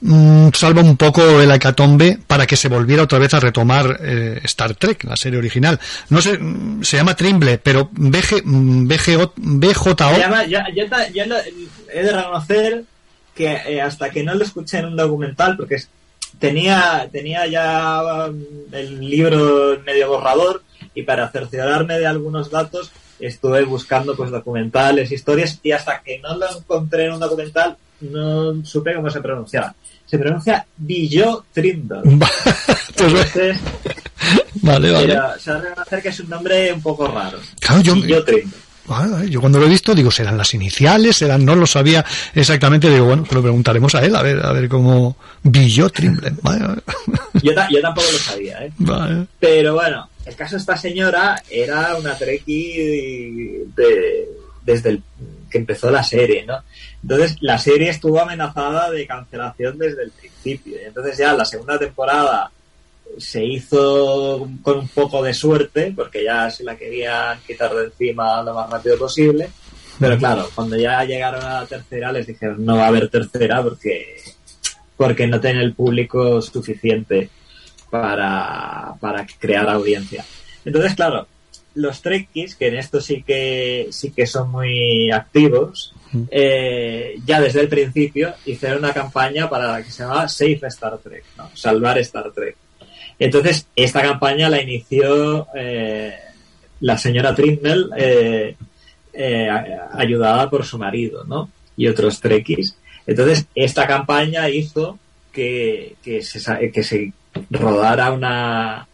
mm, salva un poco el hecatombe para que se volviera otra vez a retomar eh, Star Trek, la serie original. No sé, mm, se llama Trimble, pero BG, BGO, BJO. Llama- yo, yo yo he de reconocer que eh, hasta que no lo escuché en un documental, porque es- tenía, tenía ya um, el libro medio borrador y para cerciorarme de algunos datos estuve buscando pues documentales, historias y hasta que no lo encontré en un documental no supe cómo se pronunciaba. Se pronuncia Billo Trindle. Entonces, Vale, vale. pero se ha de reconocer que es un nombre un poco raro. Claro, yo, Billo Trindle. Ah, yo cuando lo he visto digo, serán las iniciales, serán, no lo sabía exactamente, digo, bueno, pues lo preguntaremos a él, a ver, a ver cómo Billo Trimble. Vale, vale. Yo, ta- yo tampoco lo sabía, ¿eh? Vale. Pero bueno, el caso de esta señora era una Trekkie de, desde el que empezó la serie, ¿no? Entonces, la serie estuvo amenazada de cancelación desde el principio. Entonces, ya la segunda temporada se hizo con un poco de suerte, porque ya se la querían quitar de encima lo más rápido posible. Pero claro, cuando ya llegaron a la tercera, les dijeron no va a haber tercera porque, porque no tiene el público suficiente para, para crear audiencia. Entonces, claro, los Trekkies, que en esto sí que sí que son muy activos, eh, ya desde el principio hicieron una campaña para la que se llamaba Safe Star Trek, ¿no? Salvar Star Trek. Entonces, esta campaña la inició eh, la señora Trimble, eh, eh, ayudada por su marido, ¿no? Y otros Trekkies. Entonces, esta campaña hizo que, que, se, que se rodara una,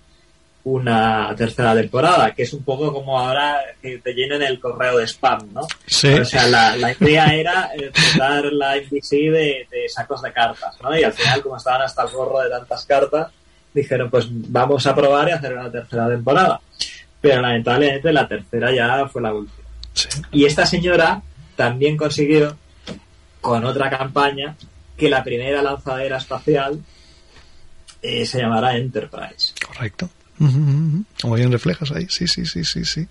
una tercera temporada, que es un poco como ahora que te llenen el correo de spam, ¿no? Sí. O sea, la, la idea era eh, tratar la NBC de, de sacos de cartas, ¿no? Y al final, como estaban hasta el gorro de tantas cartas, dijeron, pues vamos a probar y hacer una tercera temporada. Pero lamentablemente la tercera ya fue la última. Y esta señora también consiguió, con otra campaña, que la primera lanzadera espacial eh, se llamara Enterprise. Correcto. Como bien reflejas ahí, sí, sí, sí, sí, sí.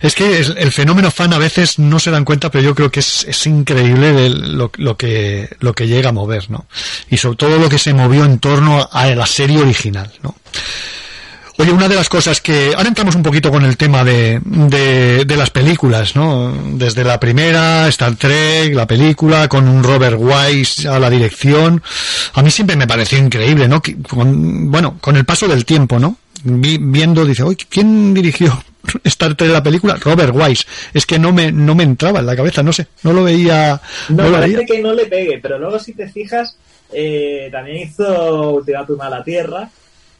Es que el fenómeno fan a veces no se dan cuenta, pero yo creo que es, es increíble lo, lo que, lo que llega a mover, ¿no? Y sobre todo lo que se movió en torno a la serie original, ¿no? Oye, una de las cosas que... Ahora entramos un poquito con el tema de, de, de las películas, ¿no? Desde la primera, Star Trek, la película, con un Robert Wise a la dirección. A mí siempre me pareció increíble, ¿no? Con- bueno, con el paso del tiempo, ¿no? Vi- viendo, dice, oye, ¿quién dirigió Star Trek la película? Robert Wise. Es que no me, no me entraba en la cabeza, no sé, no lo veía... No, lo parece veía. que no le pegue, pero luego si te fijas, eh, también hizo Ultimátum a la Tierra.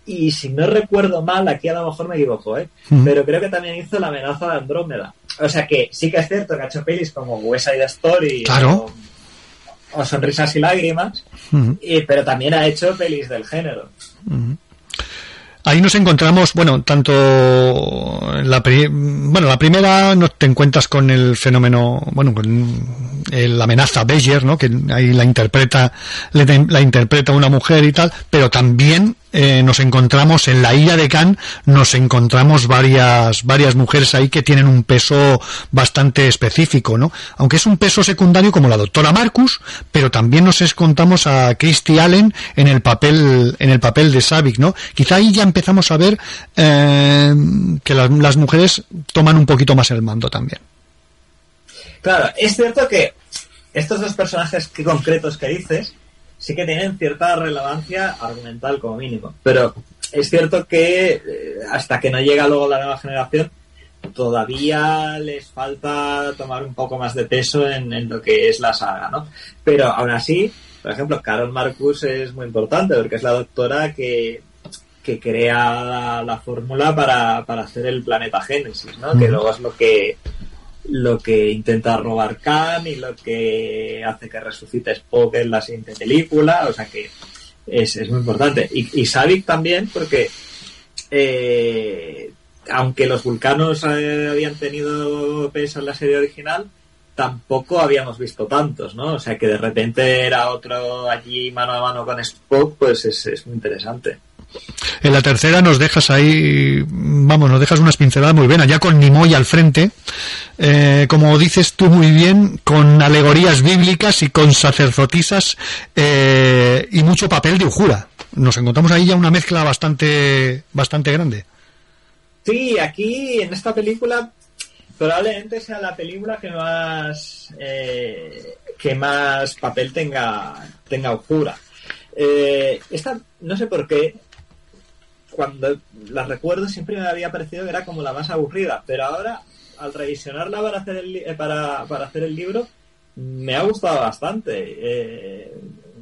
Y si no recuerdo mal, aquí a lo mejor me equivoco, ¿eh? Pero creo que también hizo La amenaza de Andrómeda. O sea que sí que es cierto que ha hecho pelis como West Side Story Claro. o, o Sonrisas y Lágrimas, y- pero también ha hecho pelis del género. Ahí nos encontramos, bueno, tanto la pri- bueno, la primera no te encuentras con el fenómeno, bueno, con la amenaza Beyer, ¿no? Que ahí la interpreta, la interpreta una mujer y tal, pero también eh, nos encontramos en la isla de Cannes, nos encontramos varias, varias mujeres ahí que tienen un peso bastante específico, ¿no? Aunque es un peso secundario como la doctora Marcus, pero también nos encontramos a Christy Allen en el papel, en el papel de Savick, ¿no? Quizá ahí ya empezamos a ver eh, que las, las mujeres toman un poquito más el mando también. Claro, es cierto que estos dos personajes concretos que dices sí que tienen cierta relevancia argumental como mínimo, pero es cierto que eh, hasta que no llega luego la nueva generación todavía les falta tomar un poco más de peso en, en lo que es la saga, ¿no? Pero aún así, por ejemplo, Carol Marcus es muy importante porque es la doctora que, que crea la, fórmula para, para, hacer el planeta Génesis, ¿no? Que luego es lo que lo que intenta robar Khan y lo que hace que resucite Spock en la siguiente película, o sea que es, es muy importante. Y, y Savik también, porque eh, aunque los vulcanos eh, habían tenido peso en la serie original, tampoco habíamos visto tantos, ¿no? O sea que de repente era otro allí mano a mano con Spock, pues es, es muy interesante. En la tercera nos dejas ahí, vamos, nos dejas unas pinceladas muy buenas, ya con Nimoy al frente, eh, como dices tú muy bien, con alegorías bíblicas y con sacerdotisas eh, y mucho papel de Ujura. Nos encontramos ahí ya una mezcla bastante, bastante grande. Sí, aquí en esta película probablemente sea la película que más eh, que más papel tenga tenga Ujura. esta no sé por qué cuando la recuerdo siempre me había parecido que era como la más aburrida, pero ahora al revisionarla para hacer el, eh, para, hacer el libro me ha gustado bastante. Eh,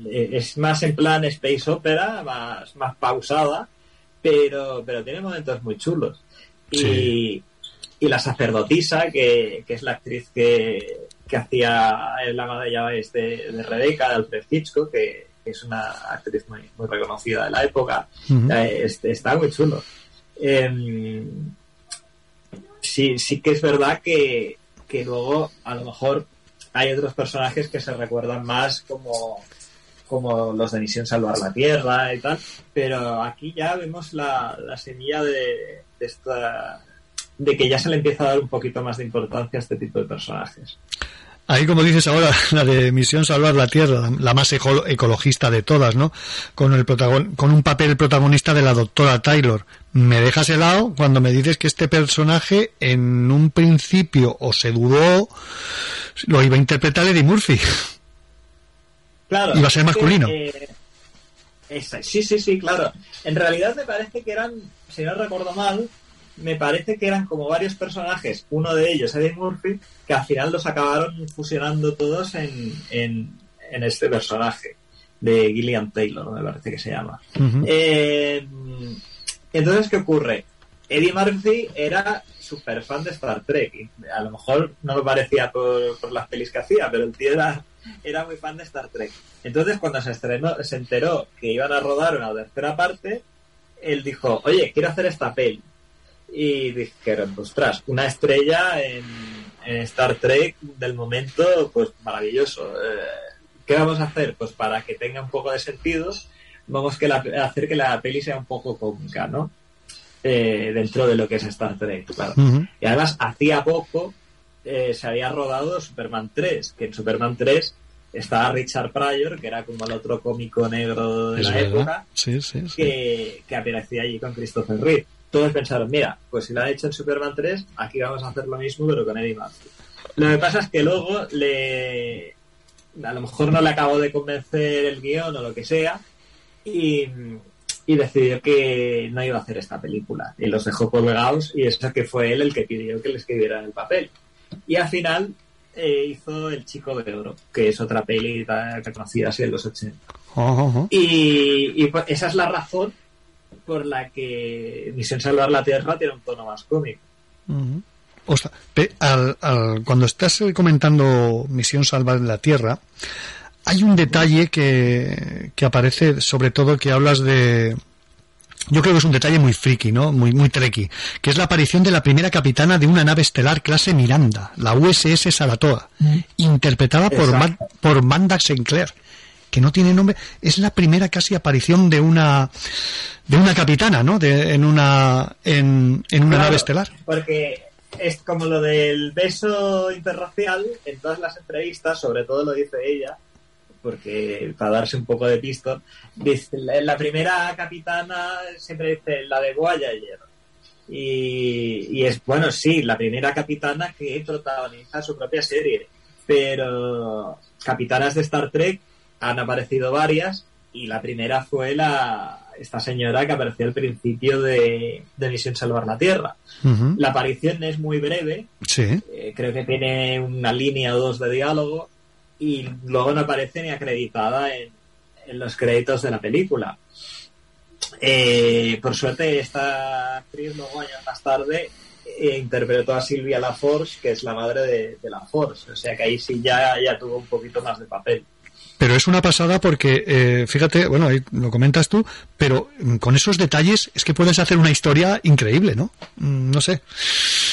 eh, es más en plan space opera, más, más pausada, pero, pero tiene momentos muy chulos. Y, y la sacerdotisa, que, que, es la actriz que, que hacía la ama de llaves de, de Rebeca, de Alfred Hitchcock, que, es una actriz muy, muy reconocida de la época. Eh, está muy chulo. Em, sí, sí que es verdad que, que luego a lo mejor hay otros personajes que se recuerdan más como, como los de Misión Salvar la Tierra y tal, pero aquí ya vemos la, la semilla de, de, esta de que ya se le empieza a dar un poquito más de importancia a este tipo de personajes. Ahí, como dices ahora, la de Misión Salvar la Tierra, la más ecologista de todas, ¿no? Con, el con un papel protagonista de la doctora Taylor. Me dejas helado cuando me dices que este personaje en un principio o se dudó, lo iba a interpretar Eddie Murphy. Claro. Iba a ser masculino. sí, sí, sí, claro. En realidad me parece que eran, si no recuerdo mal, me parece que eran como varios personajes, uno de ellos Eddie Murphy, que al final los acabaron fusionando todos en, en, este personaje de Gillian Taylor, me parece que se llama. Eh, entonces, ¿qué ocurre? Eddie Murphy era súper fan de Star Trek. Y a lo mejor no lo parecía por, por, las pelis que hacía, pero el tío era, era muy fan de Star Trek. Entonces, cuando se estrenó, se enteró que iban a rodar una tercera parte, él dijo, oye, quiero hacer esta peli y dijeron, ostras, una estrella en, Star Trek del momento, pues maravilloso. Eh, ¿Qué vamos a hacer? Pues para que tenga un poco de sentido, vamos a hacer que la peli sea un poco cómica, ¿no? Eh, dentro de lo que es Star Trek, claro. Y además, hacía poco eh, se había rodado Superman 3, que en Superman 3 estaba Richard Pryor, que era como el otro cómico negro de la época, Que, que aparecía allí con Christopher Reeve todos pensaron, mira, pues si lo han hecho en Superman 3, aquí vamos a hacer lo mismo, pero con Eddie Murphy. Lo que pasa es que luego le a lo mejor no le acabó de convencer el guion o lo que sea y, decidió que no iba a hacer esta película y los dejó colgados y eso que fue él el que pidió que le escribieran el papel. Y al final eh, hizo El Chico de Oro que es otra peli que conocida así en los 80 y, pues esa es la razón por la que Misión Salvar la Tierra tiene un tono más cómico. cuando estás comentando Misión Salvar la Tierra, hay un detalle que, que aparece, sobre todo que hablas de, yo creo que es un detalle muy friki, ¿no? Muy, muy treki, que es la aparición de la primera capitana de una nave estelar clase Miranda, la USS Saratoga, mm. interpretada por, por Manda Sinclair que no tiene nombre, es la primera casi aparición de una de una capitana, ¿no? De, en una en, una nave estelar. Porque es como lo del beso interracial en todas las entrevistas, sobre todo lo dice ella, porque para darse un poco de pisto, dice, la primera capitana siempre dice la de Voyager. Y, y es, bueno, sí, la primera capitana que protagoniza su propia serie, pero capitanas de Star Trek han aparecido varias y la primera fue la esta señora que apareció al principio de, Misión Salvar la Tierra. La aparición es muy breve, eh, creo que tiene una línea o dos de diálogo y luego no aparece ni acreditada en, los créditos de la película. eh, por suerte, esta actriz luego años más tarde eh, interpretó a Silvia LaForce, que es la madre de, de LaForce. O sea que ahí sí ya, ya tuvo un poquito más de papel. Pero es una pasada porque, eh, fíjate, bueno, ahí lo comentas tú, pero con esos detalles es que puedes hacer una historia increíble, ¿no? Mm, No sé.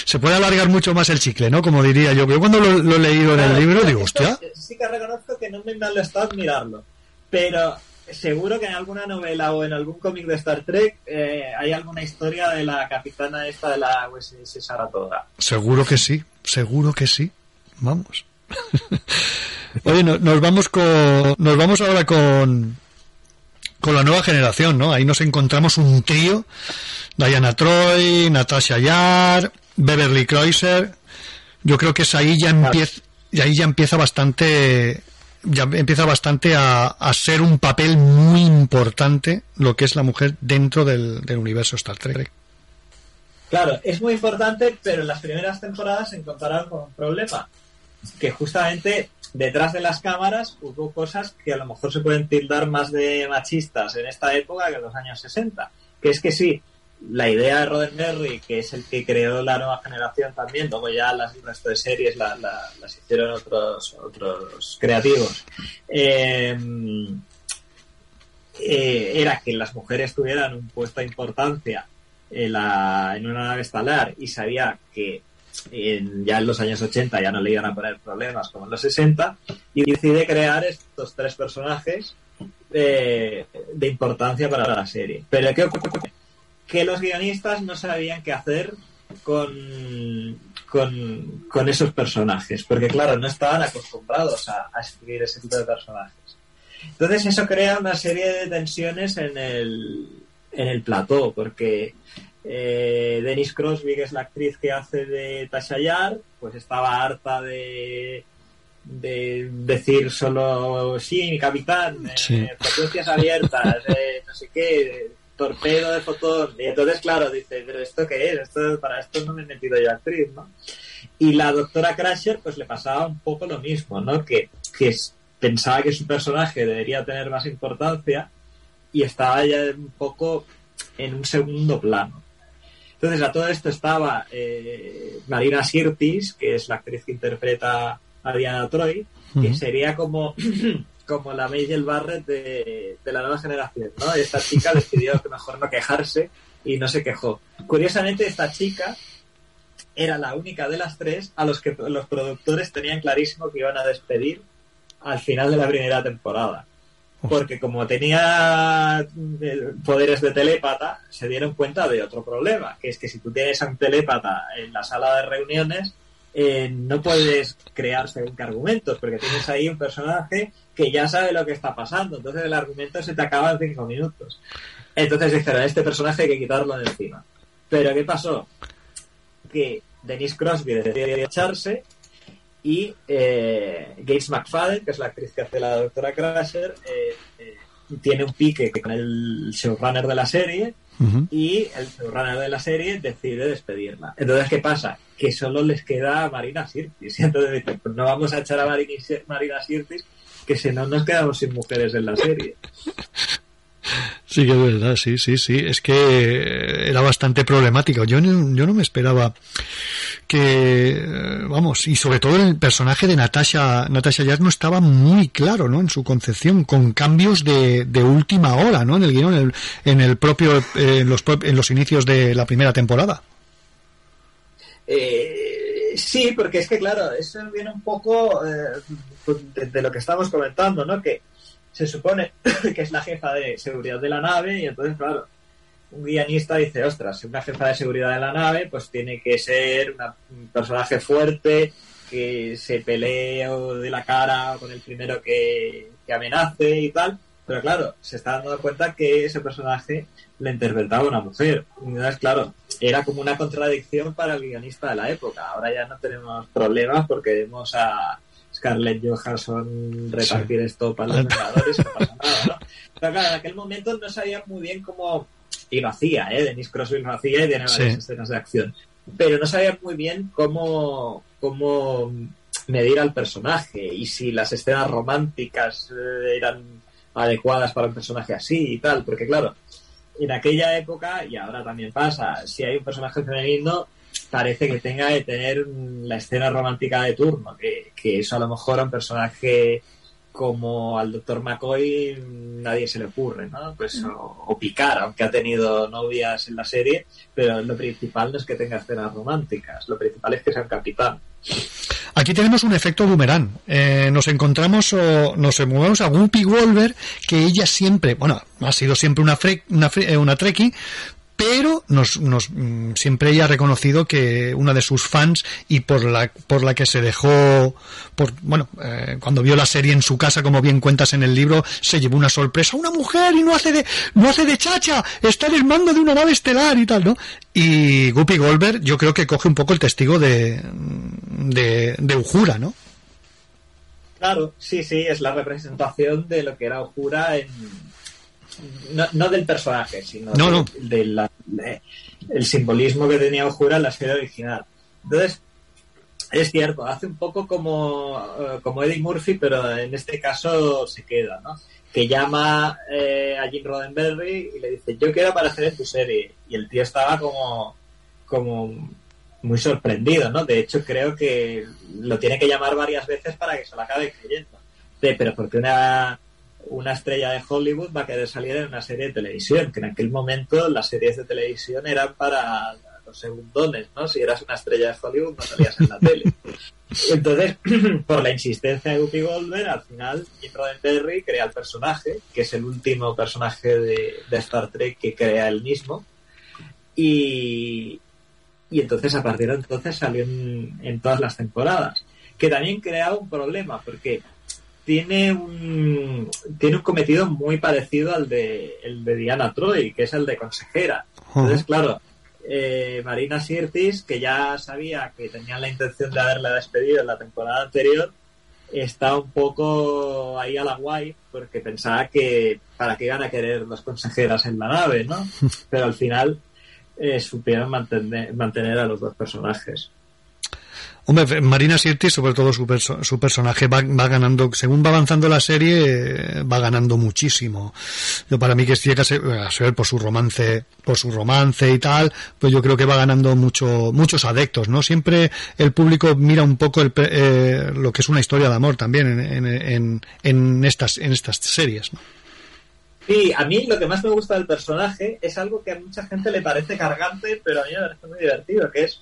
Se puede alargar mucho más el chicle, ¿no? Como diría yo. Yo cuando lo, lo he leído en el libro digo, hostia. Sí que reconozco que no me han estado mirarlo. Pero seguro que en alguna novela o en algún cómic de Star Trek eh, hay alguna historia de la capitana esta de la USS Saratoga. Seguro que sí, seguro que sí. Vamos. Oye, no- nos vamos con, nos vamos ahora con, con la nueva generación, ¿no? Ahí nos encontramos un trío, Diana Troy, Natasha Yar, Beverly Creuser. Yo creo que es ahí ya empieza, ahí ya empieza bastante, ya empieza bastante a, a ser un papel muy importante lo que es la mujer dentro del, del universo Star Trek. Claro, es muy importante, pero en las primeras temporadas se encontraron con un problema. Que justamente detrás de las cámaras hubo cosas que a lo mejor se pueden tildar más de machistas en esta época que en los años 60. Que es que sí, la idea de Roddenberry, que es el que creó la nueva generación también, luego ya las, resto de series la- la- las hicieron otros, otros creativos, eh, eh, era que las mujeres tuvieran un puesto de importancia en, la, en una nave estalar y sabía que en- ya en los años 80 ya no le iban a poner problemas como en los 60 y decide crear estos tres personajes eh, de importancia para la serie. Pero ¿qué ocurre? Que los guionistas no sabían qué hacer con, con, con esos personajes, porque claro, no estaban acostumbrados a, a escribir ese tipo de personajes. Entonces eso crea una serie de tensiones en el, en el plató, porque eh, Denise Crosby, que es la actriz que hace de Tasha Yar, pues estaba harta de, de decir solo sí, mi capitán, eh, Sí. frecuencias abiertas, eh, no sé qué, torpedo de fotón. Y entonces, claro, dice, pero ¿esto qué es? Esto, para esto no me he metido yo actriz, ¿no? Y la doctora Crusher, pues le pasaba un poco lo mismo, ¿no? Que, que pensaba que su personaje debería tener más importancia y estaba ya un poco en un segundo plano. Entonces a todo esto estaba eh, Marina Sirtis, que es la actriz que interpreta a Diana Troy, que sería como, como la Majel Barrett de, de la nueva generación, ¿no? Esta chica decidió que mejor no quejarse y no se quejó. Curiosamente, esta chica era la única de las tres a los que los productores tenían clarísimo que iban a despedir al final de la primera temporada. Porque como tenía eh, poderes de telépata, se dieron cuenta de otro problema, que es que si tú tienes a un telépata en la sala de reuniones, eh, no puedes crear según qué argumentos, porque tienes ahí un personaje que ya sabe lo que está pasando, entonces el argumento se te acaba en cinco minutos. Entonces dijeron, este personaje hay que quitarlo de encima. Pero ¿qué pasó? Que Denise Crosby decidió echarse y eh, Gates McFadden, que es la actriz que hace la doctora Crusher, eh, eh, tiene un pique con el showrunner de la serie y el showrunner de la serie decide despedirla. Entonces, ¿qué pasa? Que solo les queda a Marina Sirtis. Y entonces dicen, pues no vamos a echar a Marina Sirtis, que si no nos quedamos sin mujeres en la serie. Sí que es verdad, sí, sí, sí. Es que era bastante problemático. Yo no, yo no me esperaba que, eh, vamos, y sobre todo el personaje de Natasha, Natasha Yar no estaba muy claro, ¿no? En su concepción, con cambios de, última hora, ¿no? En el guion, en el, en el propio, eh, en los, en los inicios de la primera temporada. Eh, sí, porque es que, claro, eso viene un poco eh, de, de lo que estamos comentando, ¿no? Que se supone que es la jefa de seguridad de la nave y entonces, claro, un guionista dice, ostras, una jefa de seguridad de la nave, pues tiene que ser una- un personaje fuerte, que se pelee de la cara con el primero que, que amenace y tal. Pero claro, se está dando cuenta que ese personaje le interpretaba una mujer. Entonces, claro, era como una contradicción para el guionista de la época. Ahora ya no tenemos problemas porque vemos a Scarlett Johansson repartir esto para los Vengadores no pasa nada, ¿no? Pero claro, en aquel momento no sabían muy bien cómo... Y lo hacía, ¿eh? Denise Crosby lo hacía y tenía Sí. varias escenas de acción. Pero no sabían muy bien cómo, cómo medir al personaje y si las escenas románticas eh, eran adecuadas para un personaje así y tal. Porque claro, en aquella época, y ahora también pasa, si hay un personaje femenino, parece que tenga que tener la escena romántica de turno, que, eso a lo mejor a un personaje como al doctor McCoy nadie se le ocurre, ¿no? Pues o, o, picar, aunque ha tenido novias en la serie, pero lo principal no es que tenga escenas románticas, lo principal es que sea un capitán. Aquí tenemos un efecto boomerang. Eh, nos encontramos o nos movemos a Whoopi Wolver, que ella siempre, bueno, ha sido siempre una, fre, una, fre, una trekkie, pero nos, nos, mm, siempre ella ha reconocido que una de sus fans y por la por la que se dejó por bueno eh, cuando vio la serie en su casa como bien cuentas en el libro se llevó una sorpresa. Una mujer y no hace de no hace de chacha está en el mando de una nave estelar y tal no y Guppy Goldberg yo creo que coge un poco el testigo de de, de Ujura no claro sí sí es la representación de lo que era Ujura en no, no, del personaje, sino no, no. del de la, de, el simbolismo que tenía Ojura en la serie original. Entonces, es cierto, hace un poco como, uh, como Eddie Murphy, pero en este caso se queda, ¿no? Que llama eh, a Jim Roddenberry y le dice, yo quiero aparecer en tu serie. Y el tío estaba como, como muy sorprendido, ¿no? De hecho, creo que lo tiene que llamar varias veces para que se lo acabe creyendo. De, pero porque una una estrella de Hollywood va a querer salir en una serie de televisión, que en aquel momento las series de televisión eran para los segundones, ¿no? Si eras una estrella de Hollywood no salías en la tele. Entonces, por la insistencia de Guppy Goldberg, al final Jim Roddenberry crea el personaje, que es el último personaje de, de Star Trek que crea él mismo, y, y entonces a partir de entonces salió en, en todas las temporadas, que también creaba un problema, porque tiene un tiene un cometido muy parecido al de el de Diana Troy, que es el de consejera. Entonces, claro, eh, Marina Sirtis, que ya sabía que tenían la intención de haberla despedido en la temporada anterior, está un poco ahí a la guay porque pensaba que para qué iban a querer las consejeras en la nave, ¿no? Pero al final eh, supieron mantener, mantener a los dos personajes. Hombre, Marina Sirtis, sobre todo su, su personaje, va, ganando, según va avanzando la serie, va ganando muchísimo. Yo para mí que es que ser por su romance, por su romance y tal, pues yo creo que va ganando mucho, muchos adeptos, ¿no? Siempre el público mira un poco el, eh, lo que es una historia de amor también en, en, en, estas, en estas series, ¿no? Sí, a mí lo que más me gusta del personaje es algo que a mucha gente le parece cargante, pero a mí me parece muy divertido, que es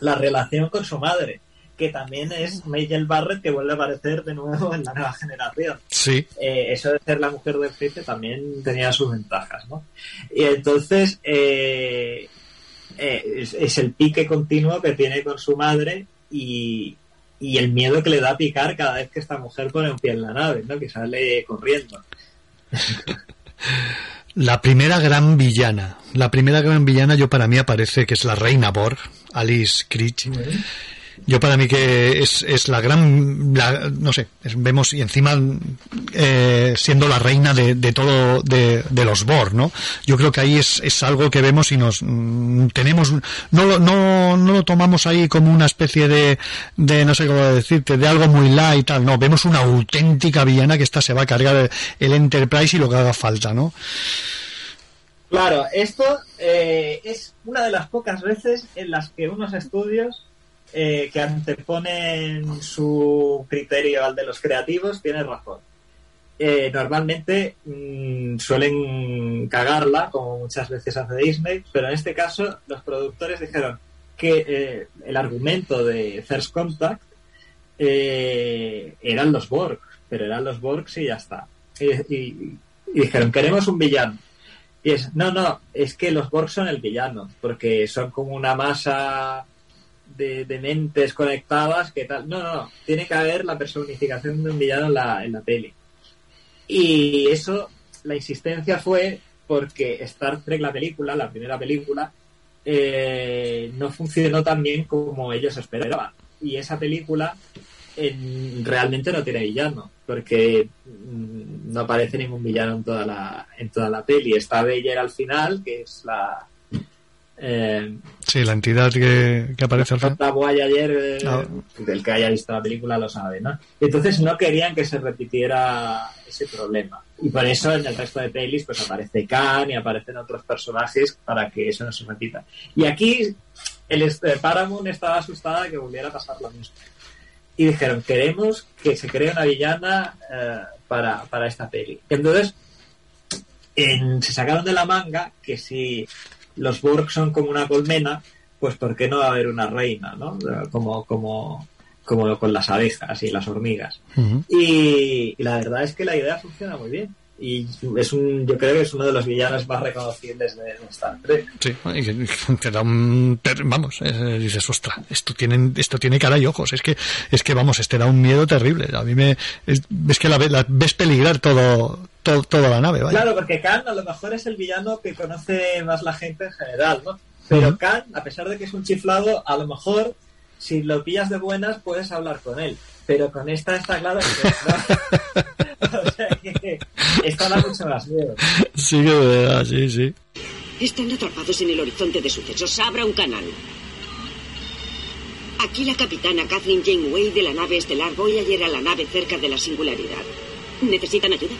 la relación con su madre, que también es Mayel Barrett que vuelve a aparecer de nuevo en la nueva generación. Sí. Eh, eso de ser la mujer del jefe también tenía sus ventajas, ¿no? Y entonces eh, eh, es, es, el pique continuo que tiene con su madre y, y, el miedo que le da a picar cada vez que esta mujer pone un pie en la nave, ¿no? Que sale corriendo. La primera gran villana. La primera gran villana yo para mí aparece que es la reina Borg, Alice Creech. Yo para mí que es, es la gran, la, no sé, es, vemos y encima eh, siendo la reina de, de todo, de, de, los Borg, ¿no? Yo creo que ahí es, es algo que vemos y nos mm, tenemos, no, no, no lo tomamos ahí como una especie de, de, no sé cómo decirte, de algo muy light y tal, no, vemos una auténtica villana que esta se va a cargar el, el Enterprise y lo que haga falta, ¿no? Claro, esto eh, es una de las pocas veces en las que unos estudios eh, que anteponen su criterio al de los creativos tienen razón. Eh, normalmente mmm, suelen cagarla, como muchas veces hace Disney, pero en este caso los productores dijeron que eh, el argumento de First Contact eran los Borg, pero eran los Borgs y ya está. Y, y, y dijeron, queremos un villano. Y es, no, no, es que los Borg son el villano, porque son como una masa de, de, mentes conectadas que tal. No, no, no, tiene que haber la personificación de un villano en la, en la peli. Y eso, la insistencia fue porque Star Trek, la película, la primera película, eh, no funcionó tan bien como ellos esperaban. Y esa película en, realmente no tiene villano, porque mm, no aparece ningún villano en toda la, en toda la peli. Está Beyer al final, que es la, Eh, sí, la entidad que, aparece al final. ayer, eh, ah. el que haya visto la película lo sabe, ¿no? Entonces no querían que se repitiera ese problema. Y por eso en el resto de pelis pues aparece Khan y aparecen otros personajes para que eso no se repita. Y aquí el este, Paramount estaba asustada de que volviera a pasar lo mismo. Y dijeron, queremos que se cree una villana eh, para, para esta peli. Entonces, se sacaron de la manga que si los Borg son como una colmena, pues ¿por qué no va a haber una reina, ¿no? Como, como, como con las abejas y las hormigas. y, la verdad es que la idea funciona muy bien. Y es un, yo creo que es uno de los villanos más reconocibles de, Star Trek. Sí, te da un, vamos, dices, ostras, esto tiene, esto tiene cara y ojos. Es que, es que vamos, este da un miedo terrible. A mí me, es, que la, la, ves peligrar todo, toda la nave. Claro, porque Khan a lo mejor es el villano que conoce más la gente en general, ¿no? Pero Khan, a pesar de que es un chiflado, a lo mejor si lo pillas de buenas puedes hablar con él. Pero con esta está claro que o sea que esta da mucho más miedo. Sí, que verdad, sí, sí. Están atrapados en el horizonte de sucesos. Abra un canal. Aquí la capitana Kathleen Janeway de la nave estelar Voyager a la nave cerca de la singularidad. ¿Necesitan ayuda?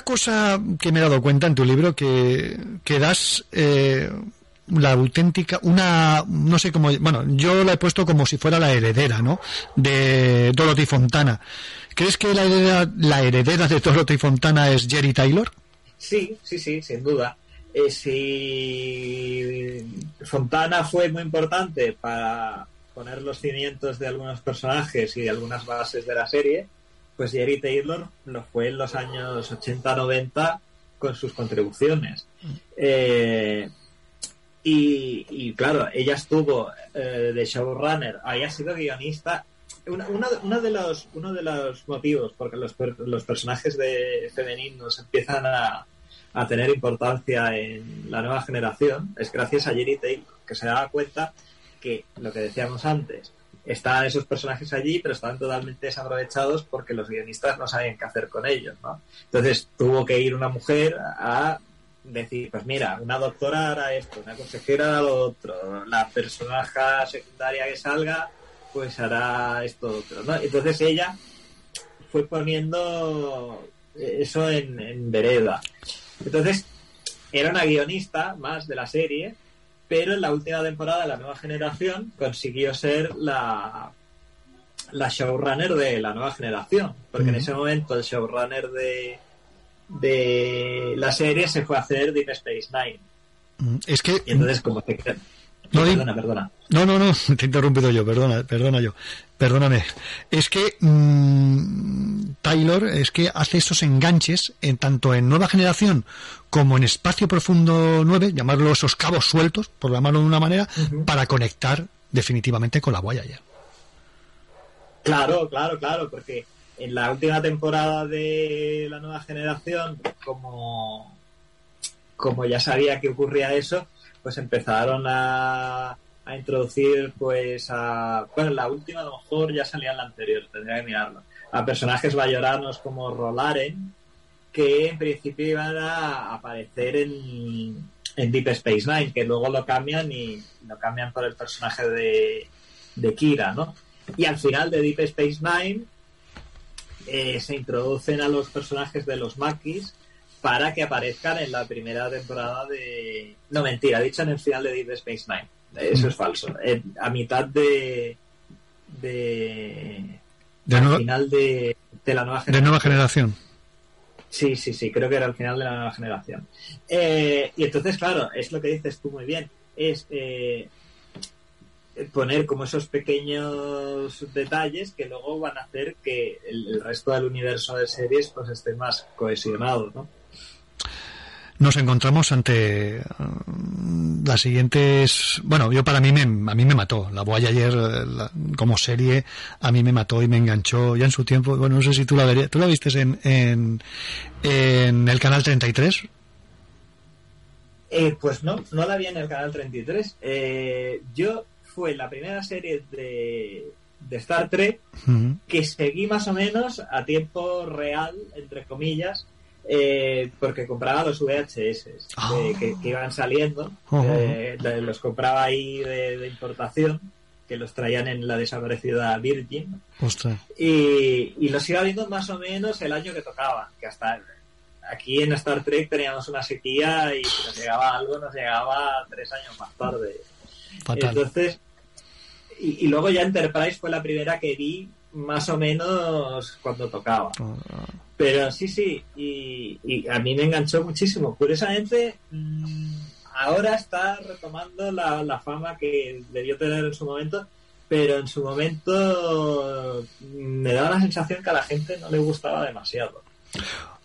Cosa que me he dado cuenta en tu libro que, que das eh, la auténtica, una, no sé cómo, bueno, yo la he puesto como si fuera la heredera, ¿no? De Dorothy Fontana. ¿Crees que la heredera, la heredera de Dorothy Fontana es Jerry Taylor? Sí, sí, sí, sin duda. Eh, si Fontana fue muy importante para poner los cimientos de algunos personajes y de algunas bases de la serie, pues Jerry Taylor lo fue en los años 80-90 con sus contribuciones. Eh, y, claro, ella estuvo eh, de showrunner, ha sido guionista. Una, de los, uno de los motivos porque los, los personajes de femeninos empiezan a, a, tener importancia en la nueva generación es gracias a Jerry Taylor, que se daba cuenta que lo que decíamos antes, estaban esos personajes allí, pero estaban totalmente desaprovechados porque los guionistas no sabían qué hacer con ellos, ¿no? Entonces tuvo que ir una mujer a decir, pues mira, una doctora hará esto, una consejera hará lo otro, la personaje secundaria que salga, pues hará esto otro, ¿no? Entonces ella fue poniendo eso en, en vereda. Entonces, era una guionista más de la serie, pero en la última temporada de la nueva generación consiguió ser la, la showrunner de la nueva generación, porque en ese momento el showrunner de, de la serie se fue a hacer Deep Space Nine. Es que. Y entonces, como No, perdona, perdona. No, no, no, te he interrumpido yo, perdona, perdona yo. Perdóname. Es que mmm, Taylor es que hace esos enganches en tanto en Nueva Generación como en Espacio Profundo 9, llamarlo esos cabos sueltos, por llamarlo de una manera, uh -huh. para conectar definitivamente con la Voyager. Claro, claro, claro, porque en la última temporada de la Nueva Generación, como, como ya sabía que ocurría eso, pues empezaron a, a introducir pues a bueno la última a lo mejor ya salía en la anterior tendría que mirarlo. A personajes bayoranos como Rolaren que en principio iban a aparecer en, en Deep Space Nine que luego lo cambian y lo cambian por el personaje de, de Kira no y al final de Deep Space Nine eh, se introducen a los personajes de los Maquis para que aparezcan en la primera temporada de no mentira dicho en el final de Deep Space Nine eso es falso. A mitad de. de. de al final de, de, la nueva generación. De nueva generación. Sí, sí, sí, creo que era el final de la nueva generación. Eh, y entonces, claro, es lo que dices tú muy bien. Es eh, poner como esos pequeños detalles que luego van a hacer que el, el resto del universo de series pues esté más cohesionado, ¿no? Nos encontramos ante uh, las siguientes bueno yo para mí me, a mí me mató. La Voyager la, como serie a mí me mató y me enganchó. Ya en su tiempo bueno no sé si tú la verías tú la viste en, en, en el canal 33 eh, pues no no la vi en el canal 33 eh, yo fue la primera serie de de Star Trek uh -huh. que seguí más o menos a tiempo real entre comillas eh, porque compraba los VHS Ah. eh, que, que, iban saliendo, eh, los compraba ahí de, de, importación, que los traían en la desaparecida Virgin, y, y, los iba viendo más o menos el año que tocaba, que hasta aquí en Star Trek teníamos una sequía y si nos llegaba algo nos llegaba tres años más tarde. Fatal. Entonces, y, y luego ya Enterprise fue la primera que vi más o menos cuando tocaba. Oh, Pero sí, sí, y, a mí me enganchó muchísimo. Curiosamente, mmm, ahora está retomando la, la, fama que debió tener en su momento, pero en su momento me daba la sensación que a la gente no le gustaba demasiado.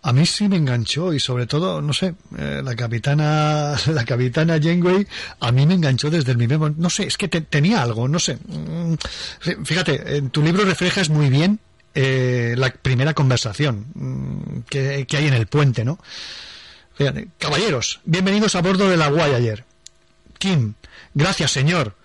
A mí sí me enganchó y sobre todo, no sé, eh, la capitana, la capitana Janeway, a mí me enganchó desde el mismo, no sé, es que te, tenía algo, no sé. Mm, fíjate, en tu libro reflejas muy bien eh, la primera conversación mm, que, hay en el puente, ¿no? Caballeros, bienvenidos a bordo de la Voyager. Kim, gracias, señor.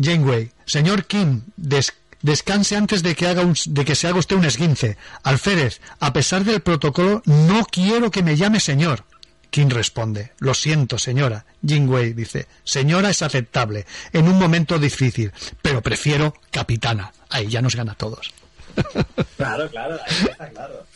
Janeway, señor Kim, des descanse antes de que haga un, de que se haga usted un esguince. Alférez, a pesar del protocolo, no quiero que me llame señor. Kim responde, lo siento, señora. Jinwei dice, señora es aceptable, en un momento difícil, pero prefiero capitana. Ahí ya nos gana a todos. Claro, claro, ahí está claro.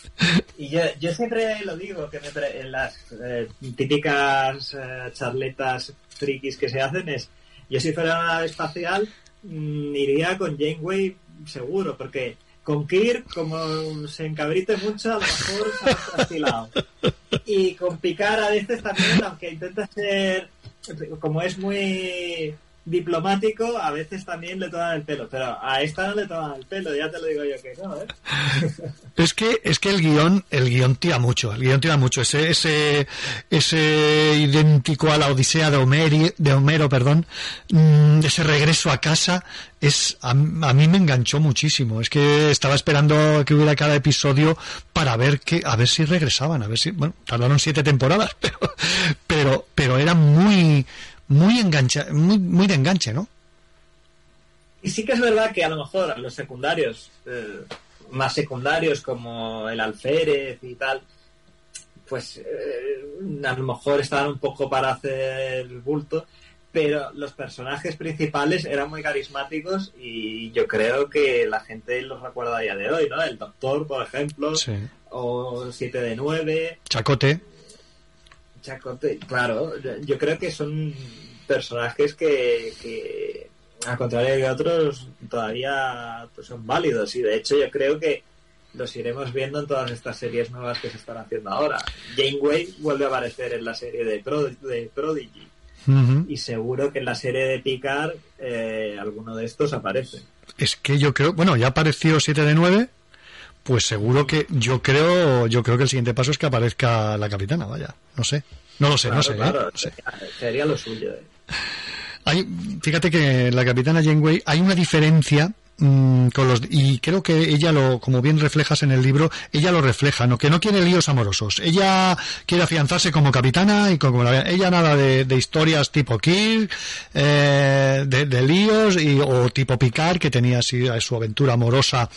Y yo, yo siempre lo digo, que me pre en las eh, típicas eh, charletas frikis que se hacen es, yo si fuera una nave espacial, mm, iría con Janeway seguro, porque con Kirk, como se encabrite mucho, a lo mejor se ha trastilado. Y con Picard a veces también, aunque intenta ser, como es muy diplomático, a veces también le toman el pelo, pero a esta no le toman el pelo, ya te lo digo yo que no, ¿eh? Es que, es que el guion, el guion tira mucho, el guion tira mucho, ese, ese, ese idéntico a la Odisea de Homero, de Homero, perdón, mmm, ese regreso a casa, es, a, a, mí me enganchó muchísimo, es que estaba esperando que hubiera cada episodio para ver que, a ver si regresaban, a ver si, bueno, tardaron siete temporadas, pero, pero, pero era muy, muy engancha, muy, muy de enganche, ¿no? Y sí que es verdad que a lo mejor a los secundarios, eh, más secundarios como el alférez y tal, pues eh, a lo mejor estaban un poco para hacer bulto, pero los personajes principales eran muy carismáticos y yo creo que la gente los recuerda a día de hoy, ¿no? El Doctor, por ejemplo, sí. o 7 de 9. Chacote. Chacote, claro, yo creo que son personajes que, que al contrario de otros todavía pues, son válidos y de hecho yo creo que los iremos viendo en todas estas series nuevas que se están haciendo ahora. Janeway vuelve a aparecer en la serie de Prodigy. y seguro que en la serie de Picard eh, alguno de estos aparece. Es que yo creo, bueno, ya apareció 7 de 9, pues seguro que yo creo, yo creo que el siguiente paso es que aparezca la capitana, vaya, no sé. No lo sé, no sé, ¿eh? no sé. Sería lo suyo. ¿eh? Hay, fíjate que la capitana Janeway hay una diferencia Mm, con los y creo que ella lo como bien reflejas en el libro ella lo refleja no que no quiere líos amorosos. Ella quiere afianzarse como capitana y como ella nada de, historias tipo Kirk eh, de, líos y, o tipo Picard que tenía así su aventura amorosa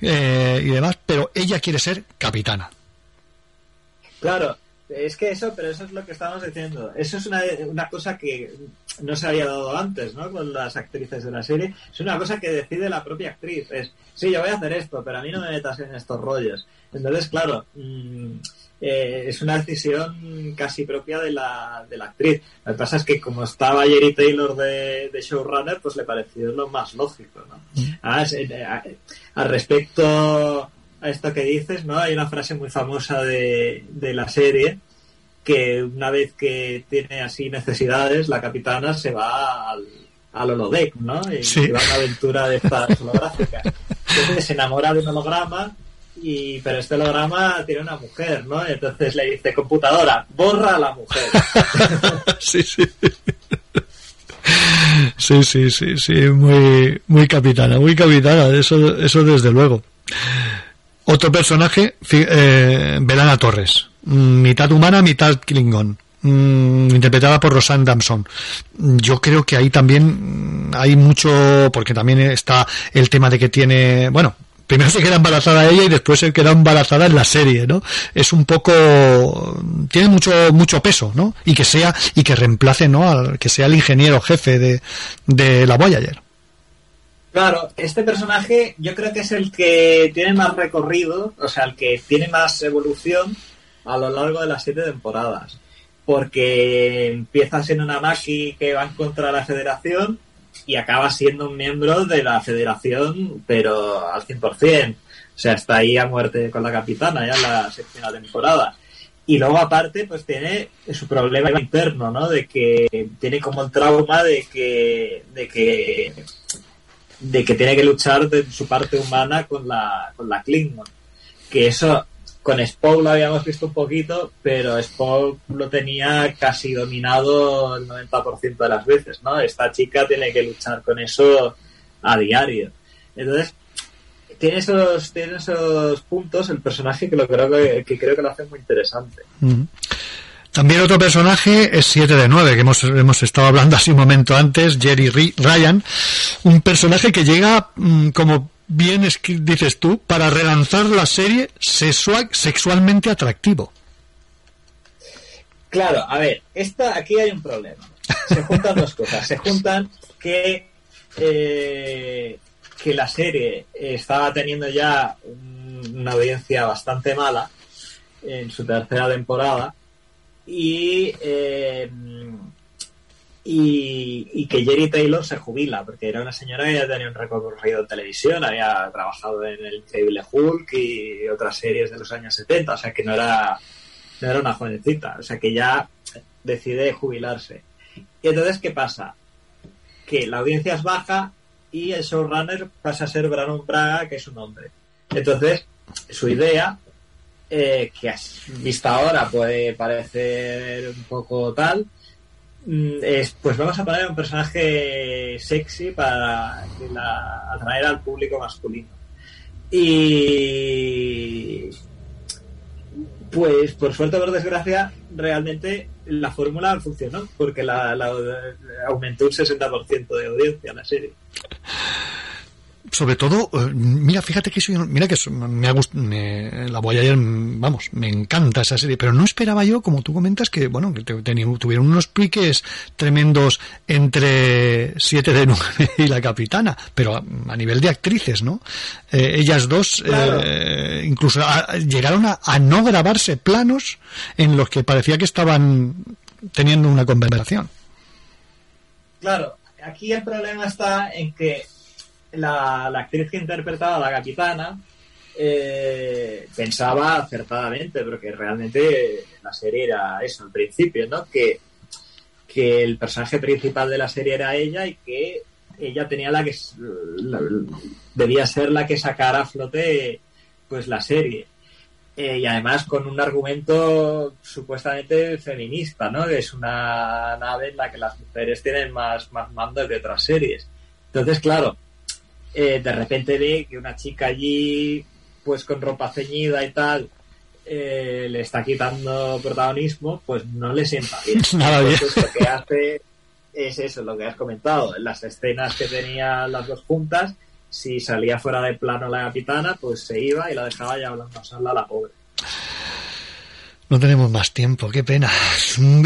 eh, y demás pero ella quiere ser capitana. Claro es que eso, pero eso es lo que estábamos diciendo. Eso es una, una cosa que no se había dado antes, ¿no? Con las actrices de la serie. Es una cosa que decide la propia actriz. Es, sí, yo voy a hacer esto, pero a mí no me metas en estos rollos. Entonces, claro, mm, eh, es una decisión casi propia de la, de la actriz. Lo que pasa es que como estaba Jerry Taylor de, showrunner, pues le pareció lo más lógico, ¿no? Mm. Ah, eh, al respecto a esto que dices, ¿no? Hay una frase muy famosa de, de la serie que una vez que tiene así necesidades, la capitana se va al, al holodeck, ¿no? Y, va a una aventura de estas holográficas. Entonces se enamora de un holograma, y, pero este holograma tiene una mujer, ¿no? Entonces le dice, computadora, borra a la mujer. sí, sí. Sí, sí, sí, sí, muy, muy capitana, muy capitana, eso, eso desde luego. Otro personaje, eh, Belana Torres, mm, mitad humana, mitad Klingon, mm, interpretada por Rosanne Damson. Yo creo que ahí también hay mucho, porque también está el tema de que tiene, bueno, primero se queda embarazada ella y después se queda embarazada en la serie, ¿no? Es un poco, tiene mucho, mucho peso, ¿no? Y que sea, y que reemplace, ¿no? Al, que sea el ingeniero jefe de, de la Voyager. Claro, este personaje yo creo que es el que tiene más recorrido, o sea, el que tiene más evolución a lo largo de las siete temporadas. Porque empieza siendo una Maki que va contra la federación y acaba siendo un miembro de la federación, pero al 100%. O sea, está ahí a muerte con la capitana ya en la séptima temporada. Y luego aparte, pues tiene su problema interno, ¿no? De que tiene como el trauma de que, de que de que tiene que luchar de su parte humana con la, con la Klingon. Que eso con Spock lo habíamos visto un poquito, pero Spock lo tenía casi dominado el 90% de las veces, ¿no? Esta chica tiene que luchar con eso a diario. Entonces, tiene esos, tiene esos puntos el personaje que lo creo que, creo que lo hace muy interesante. También otro personaje es 7 de 9, que hemos, hemos estado hablando así un momento antes, Jerry Ryan, un personaje que llega, mm, como bien dices tú, para relanzar la serie sexual, sexualmente atractivo. Claro, a ver, esta, aquí hay un problema. Se juntan dos cosas. Se juntan que, eh, que la serie estaba teniendo ya una audiencia bastante mala en su tercera temporada y, eh, y, que Jerry Taylor se jubila, porque era una señora que ya tenía un recorrido en televisión, había trabajado en El Increíble Hulk y otras series de los años 70, o sea que no era, no era una jovencita, o sea que ya decide jubilarse. Y entonces, ¿qué pasa? Que la audiencia es baja y el showrunner pasa a ser Brandon Braga, que es un hombre. Entonces, su idea eh, que has visto ahora puede parecer un poco tal, mm, es, pues vamos a poner un personaje sexy para atraer al público masculino. Y pues por suerte o por desgracia, realmente la fórmula funcionó, porque la, la aumentó un 60% de audiencia la serie sobre todo, eh, mira, fíjate que soy, mira que me ha gustado, la voy a ir, vamos, me encanta esa serie, pero no esperaba yo, como tú comentas, que, bueno, que tuvieron unos piques tremendos entre Siete de Nueve y la Capitana, pero a, nivel de actrices, ¿no? Eh, ellas dos, eh, incluso llegaron a, a no grabarse planos en los que parecía que estaban teniendo una conversación. Claro, aquí el problema está en que la, actriz que interpretaba a la capitana eh, pensaba acertadamente, porque realmente la serie era eso al principio, ¿no? Que que el personaje principal de la serie era ella y que ella tenía la que debía ser la que sacara a flote pues la serie. Eh, y además con un argumento supuestamente feminista no que es una nave en la que las mujeres tienen más más mando que otras series. Entonces claro eh, de repente ve que una chica allí pues con ropa ceñida y tal eh, le está quitando protagonismo pues no le sienta bien Nada bien. Entonces, lo que hace es eso, lo que has comentado. En las escenas que tenían las dos juntas, si salía fuera de plano la capitana, pues se iba y la dejaba ya hablando sola a la pobre. No tenemos más tiempo, qué pena.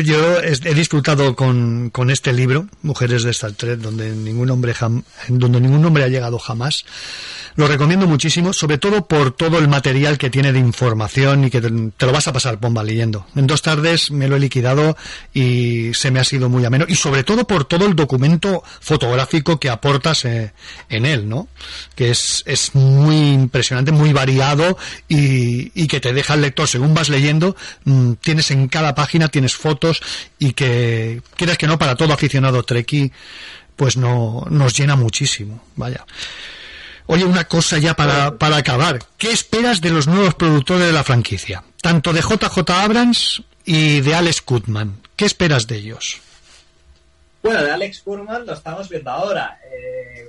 Yo he disfrutado con, con este libro, Mujeres de Star Trek, donde ningún hombre jam- donde ningún hombre ha llegado jamás. Lo recomiendo muchísimo, sobre todo por todo el material que tiene de información y que te, lo vas a pasar bomba leyendo. En dos tardes me lo he liquidado y se me ha sido muy ameno. Y sobre todo por todo el documento fotográfico que aportas eh, en él, ¿no? Que es, es muy impresionante, muy variado y, y que te deja el lector, según vas leyendo, mm, tienes en cada página, tienes fotos y que, quieras que no, para todo aficionado Treki, pues no, nos llena muchísimo. Vaya. Oye, una cosa ya para, para acabar. ¿Qué esperas de los nuevos productores de la franquicia? Tanto de JJ Abrams y de Alex Goodman. ¿Qué esperas de ellos? Bueno, de Alex Kurman lo estamos viendo ahora. Eh,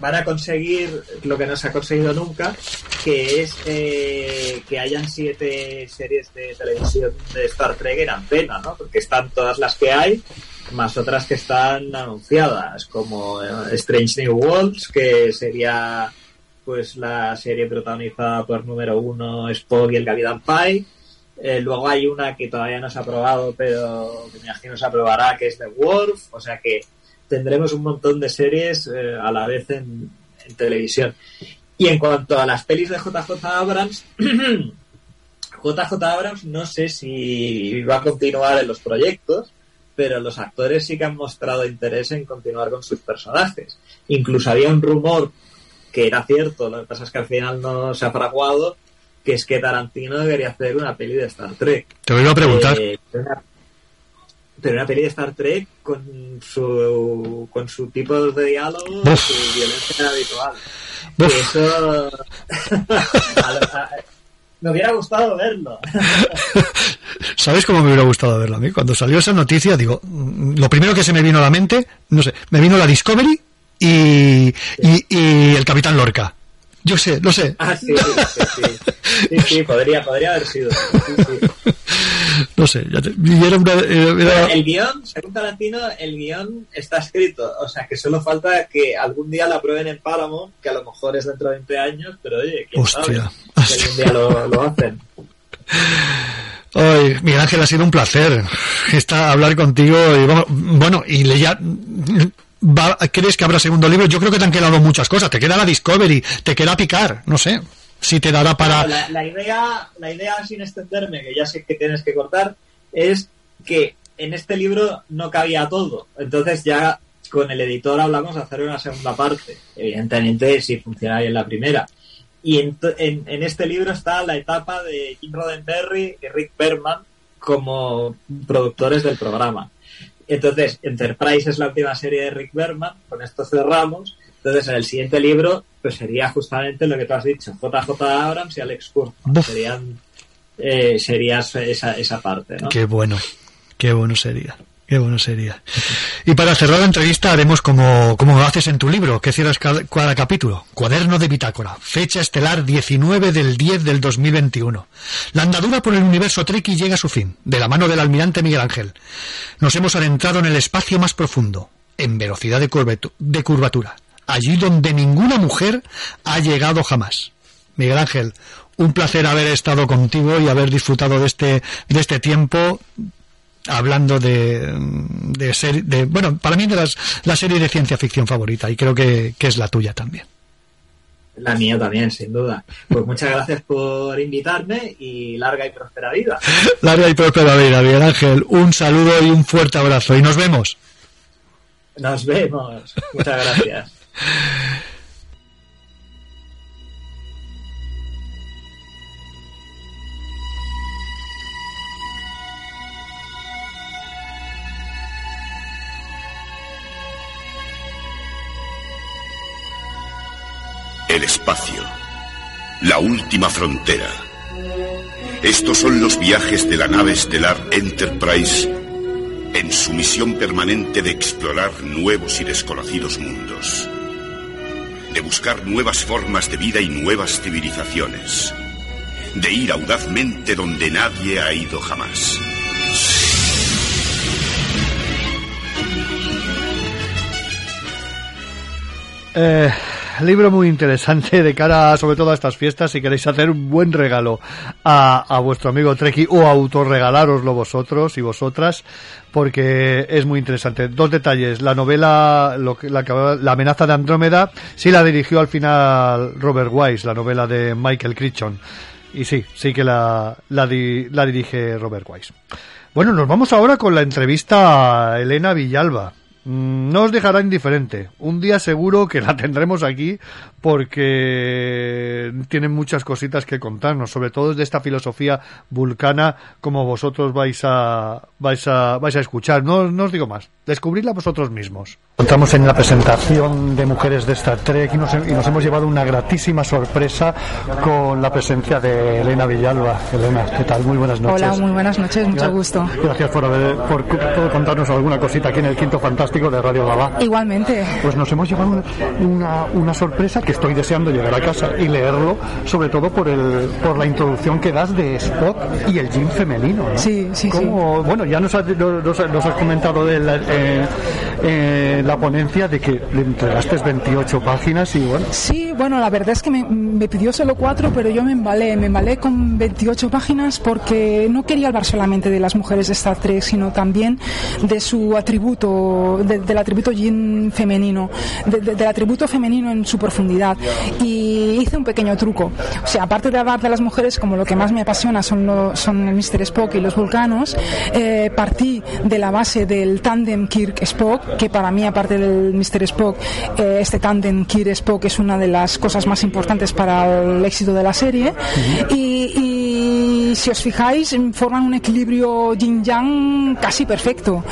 van a conseguir lo que no se ha conseguido nunca, que es eh, que hayan siete series de televisión de Star Trek en antena, ¿no? Porque están todas las que hay, más otras que están anunciadas, como eh, Strange New Worlds, que sería pues la serie protagonizada por número uno Spock y el Capitán Pike. Eh, luego hay una que todavía no se ha aprobado, pero que me imagino se aprobará, que es The Wolf. O sea que tendremos un montón de series eh, a la vez en, en televisión. Y en cuanto a las pelis de JJ Abrams, JJ Abrams no sé si va a continuar en los proyectos, pero los actores sí que han mostrado interés en continuar con sus personajes. Incluso había un rumor que era cierto, lo que pasa es que al final no se ha fraguado, que es que Tarantino debería hacer una peli de Star Trek. Te lo iba a preguntar. Eh, una- pero una peli de Star Trek con su con su tipo de diálogo, Uf. su violencia habitual. Que eso a lo- a- me hubiera gustado verlo. ¿Sabes cómo me hubiera gustado verlo a mí? Cuando salió esa noticia, digo, lo primero que se me vino a la mente, no sé, me vino la Discovery y, y, y el Capitán Lorca. Yo sé, lo sé. Ah, sí, sí, sí. Sí, sí, podría, podría haber sido. Sí, sí. No sé, ya te- y era una, era- era- El guion, según Tarantino, el guion está escrito. O sea, que solo falta que algún día lo aprueben en Paramount, que a lo mejor es dentro de 20 años, pero oye, quién Hostia. sabe si algún día lo, lo hacen. Ay, Miguel Ángel, ha sido un placer está hablar contigo y vamos, bueno, y le ya va- ¿crees que habrá segundo libro? Yo creo que te han quedado muchas cosas, te queda la Discovery, te queda picar, no sé, si te dará para La, idea, la idea, sin extenderme, que ya sé que tienes que cortar, es que en este libro no cabía todo. Entonces ya con el editor hablamos de hacer una segunda parte. Evidentemente, si funciona bien la primera. Y en, en- en este libro está la etapa de Jim Roddenberry y Rick Berman como productores del programa. Entonces, Enterprise es la última serie de Rick Berman, con esto cerramos. Entonces, en el siguiente libro, pues sería justamente lo que tú has dicho, JJ Abrams y Alex. Buf. Serían, eh, sería esa, esa parte, ¿no? Qué bueno, qué bueno sería. Qué bueno sería. Y para cerrar la entrevista haremos como, como haces en tu libro, que cierras cada, cada capítulo. Cuaderno de bitácora. Fecha estelar 19 del 10 del 2021. La andadura por el universo Treki llega a su fin, de la mano del almirante Miguel Ángel. Nos hemos adentrado en el espacio más profundo, en velocidad de curvatura, allí donde ninguna mujer ha llegado jamás. Miguel Ángel, un placer haber estado contigo y haber disfrutado de este, de este tiempo hablando de, de, ser- de bueno, para mí de las, la serie de ciencia ficción favorita y creo que, que es la tuya también. La mía también, sin duda. Pues muchas gracias por invitarme y larga y próspera vida. Larga y próspera vida, Miguel Ángel. Un saludo y un fuerte abrazo y nos vemos. Nos vemos. Muchas gracias. El espacio. La última frontera. Estos son los viajes de la nave estelar Enterprise en su misión permanente de explorar nuevos y desconocidos mundos. De buscar nuevas formas de vida y nuevas civilizaciones. De ir audazmente donde nadie ha ido jamás. Eh, libro muy interesante de cara sobre todo a estas fiestas si queréis hacer un buen regalo a, vuestro amigo Treki o autorregalároslo vosotros y vosotras porque es muy interesante. Dos detalles. La novela, lo que, la, la, amenaza de Andrómeda, sí la dirigió al final Robert Wise, la novela de Michael Crichton. Y sí, sí que la, la, di, la dirige Robert Wise. Bueno, nos vamos ahora con la entrevista a Elena Villalba. Mm, no os dejará indiferente. Un día seguro que la tendremos aquí porque tienen muchas cositas que contarnos, sobre todo de esta filosofía vulcana como vosotros vais a vais a vais a escuchar. No, no os digo más. Descubridla vosotros mismos. Entramos en la presentación de mujeres de Star Trek y nos, y nos hemos llevado una gratísima sorpresa con la presencia de Elena Villalba. Elena, ¿qué tal? Muy buenas noches. Hola, muy buenas noches, mucho gusto. Gracias por, haber, por, por contarnos alguna cosita aquí en el Quinto Fantástico de Radio Gabá. Igualmente. Pues nos hemos llevado una, una sorpresa que estoy deseando llegar a casa y leerlo, sobre todo por el por la introducción que das de Spock y el Jim femenino. ¿no? Sí, sí, ¿Cómo, sí. Bueno, ya nos has, nos, nos has comentado de la, eh, eh, la ponencia de que le entregaste 28 páginas y bueno. Sí, bueno, la verdad es que me, me, pidió solo cuatro, pero yo me embalé, me embalé con 28 páginas porque no quería hablar solamente de las mujeres de Star Trek, sino también de su atributo, de, del atributo yin femenino, de, de, del atributo femenino en su profundidad. Y hice un pequeño truco. O sea, aparte de hablar de las mujeres, como lo que más me apasiona son, lo, son el Mr. Spock y los vulcanos, eh, partí de la base del tándem Kirk-Spock, que para mí, aparte del Mr. Spock, eh, este tándem Kirk-Spock es una de las cosas más importantes para el éxito de la serie. y, y, si os fijáis, forman un equilibrio yin-yang casi perfecto.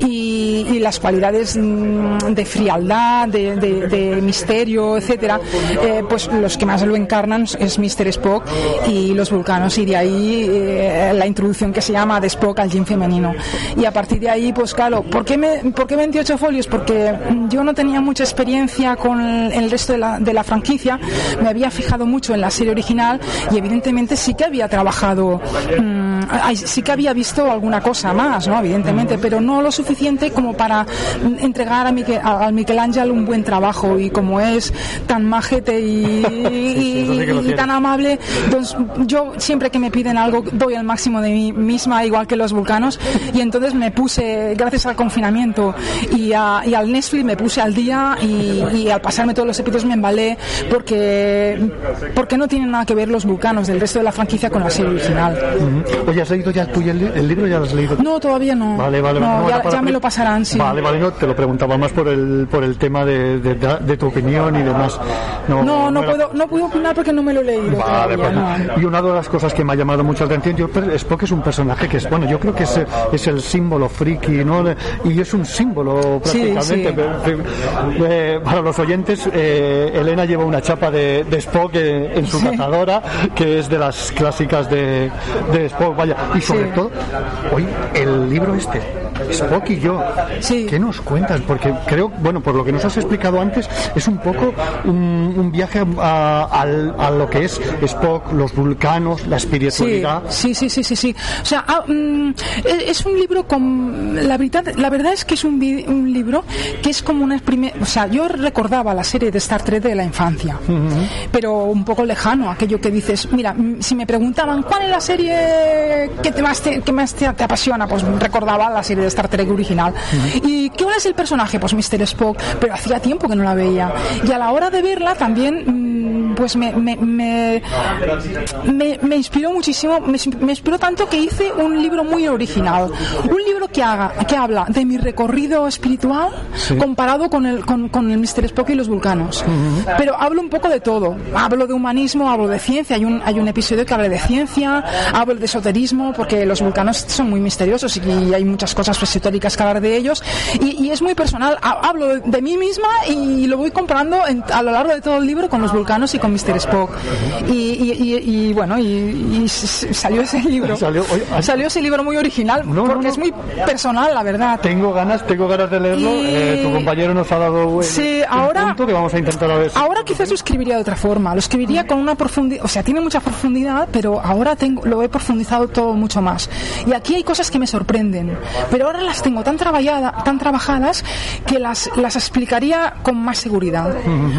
Y, y, las cualidades de frialdad, de, misterio, etcétera, eh, pues los que más lo encarnan es Mr. Spock y los vulcanos. Y de ahí eh, la introducción que se llama de Spock al yin femenino. Y a partir de ahí, pues claro, ¿por qué, ¿por qué 28 folios? Porque yo no tenía mucha experiencia con el resto de la, de la franquicia, me había fijado mucho en la serie original y evidentemente sí que había trabajado, mmm, sí que había visto alguna cosa más, ¿no? Evidentemente, pero no lo suficiente como para entregar a, Miquel, a, Michelangelo un buen trabajo y como es tan majete y, tan amable, entonces yo siempre que me piden algo doy el máximo de mí misma, igual que los vulcanos, y entonces me puse, gracias al confinamiento y, a, y al Netflix, me puse al día y, y, al pasarme todos los episodios me embalé porque, porque no tienen nada que ver los vulcanos del resto de la franquicia con la serie original. Uh -huh. Oye, ¿has leído ya tú el, el, libro? ¿Ya lo has leído? No, todavía no. Vale, vale, no, no, ya, ya me lo pasarán, sí. Vale, vale, no, te lo preguntaba más por el, por el tema de, de, de tu opinión y demás. No, no, no, puedo, no puedo opinar porque no me lo he leído. Vale, todavía, pues, Y una de las cosas que me ha llamado mucho la atención, yo, Spock es un personaje que es, bueno, yo creo que es, es el símbolo friki, ¿no? Y es un símbolo prácticamente. Sí, sí. Eh, para los oyentes, eh, Elena lleva una chapa de, de Spock en, en su sí. cazadora, que es de las clásicas de, de Spock, vaya. Y sobre sí. todo, hoy el libro este, Spock y yo, sí. ¿qué nos cuentas? Porque creo, bueno, por lo que nos has explicado antes, es un poco un, un viaje a, a, a, lo que es Spock, los vulcanos, la espiritualidad. Sí, sí, sí, sí, sí. O sea, ah, mm, es un libro con la verdad, la verdad es que es un, un libro que es como una primer, o sea, yo recordaba la serie de Star Trek de la infancia, uh -huh. pero un poco lejano, aquello que dices, mira, si me preguntaban cuál es la serie que te más te, que más te, te apasiona, pues recordaba la serie de Star Trek original. Uh -huh. ¿Y qué es el personaje? Pues Mr. Spock, pero hacía tiempo que no la veía. Y a la hora de verla también pues me, me, me, me, inspiró muchísimo, me, inspiró tanto que hice un libro muy original. Un libro que, haga, que habla de mi recorrido espiritual comparado con el, con, con el Mr. Spock y los vulcanos. Pero hablo un poco de todo. Hablo de humanismo, hablo de ciencia. Hay un, hay un episodio que habla de ciencia, hablo de esoterismo, porque los vulcanos son muy misteriosos y hay muchas cosas esotéricas que hablar de ellos. Y, es muy personal. Hablo de, mí misma y lo voy comparando a lo largo de todo el libro con los vulcanos y con Mr. Spock. Y, bueno, y, salió ese libro. Salió, ese libro muy original, porque es muy personal, la verdad. Tengo ganas, tengo ganas de leerlo. Eh, tu compañero nos ha dado sí, ahora, que vamos a intentar a ver. Ahora quizás lo escribiría de otra forma. Lo escribiría con una profundidad, o sea, tiene mucha profundidad, pero ahora tengo, lo he profundizado todo mucho más. Y aquí hay cosas que me sorprenden, pero ahora las tengo tan, trabajada, tan trabajadas que las, las explicaría con más seguridad.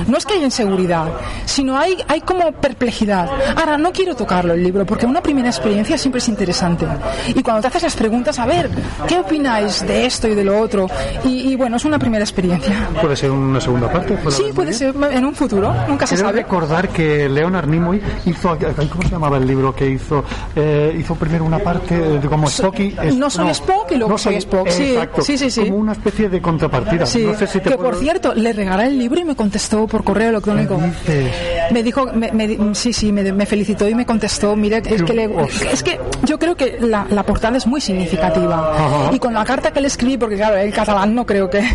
No es que haya inseguridad, sino hay, hay como perplejidad. Ahora, no quiero tocarlo el libro, porque una primera experiencia siempre es interesante. Y cuando te haces las preguntas, a ver, ¿qué opináis de esto y de lo otro? Y, bueno, es una primera experiencia. ¿Puede ser una segunda parte? Sí, puede ser en un futuro, nunca se sabe. recordar que Leonard Nimoy hizo, ¿cómo se llamaba el libro que hizo? Eh, hizo primero una parte de como Spock y... no soy Spock y luego soy, Spock, sí, sí, sí, sí. Como una especie de contrapartida. Sí. No sé si te que por cierto, le regalé el libro y me contestó por correo electrónico. Me dijo, me, sí, sí, me, felicitó y me contestó, mire, es que, le, es que yo creo que la, la portada es muy significativa. Y con la carta que le escribí, porque claro, el catalán no creo que...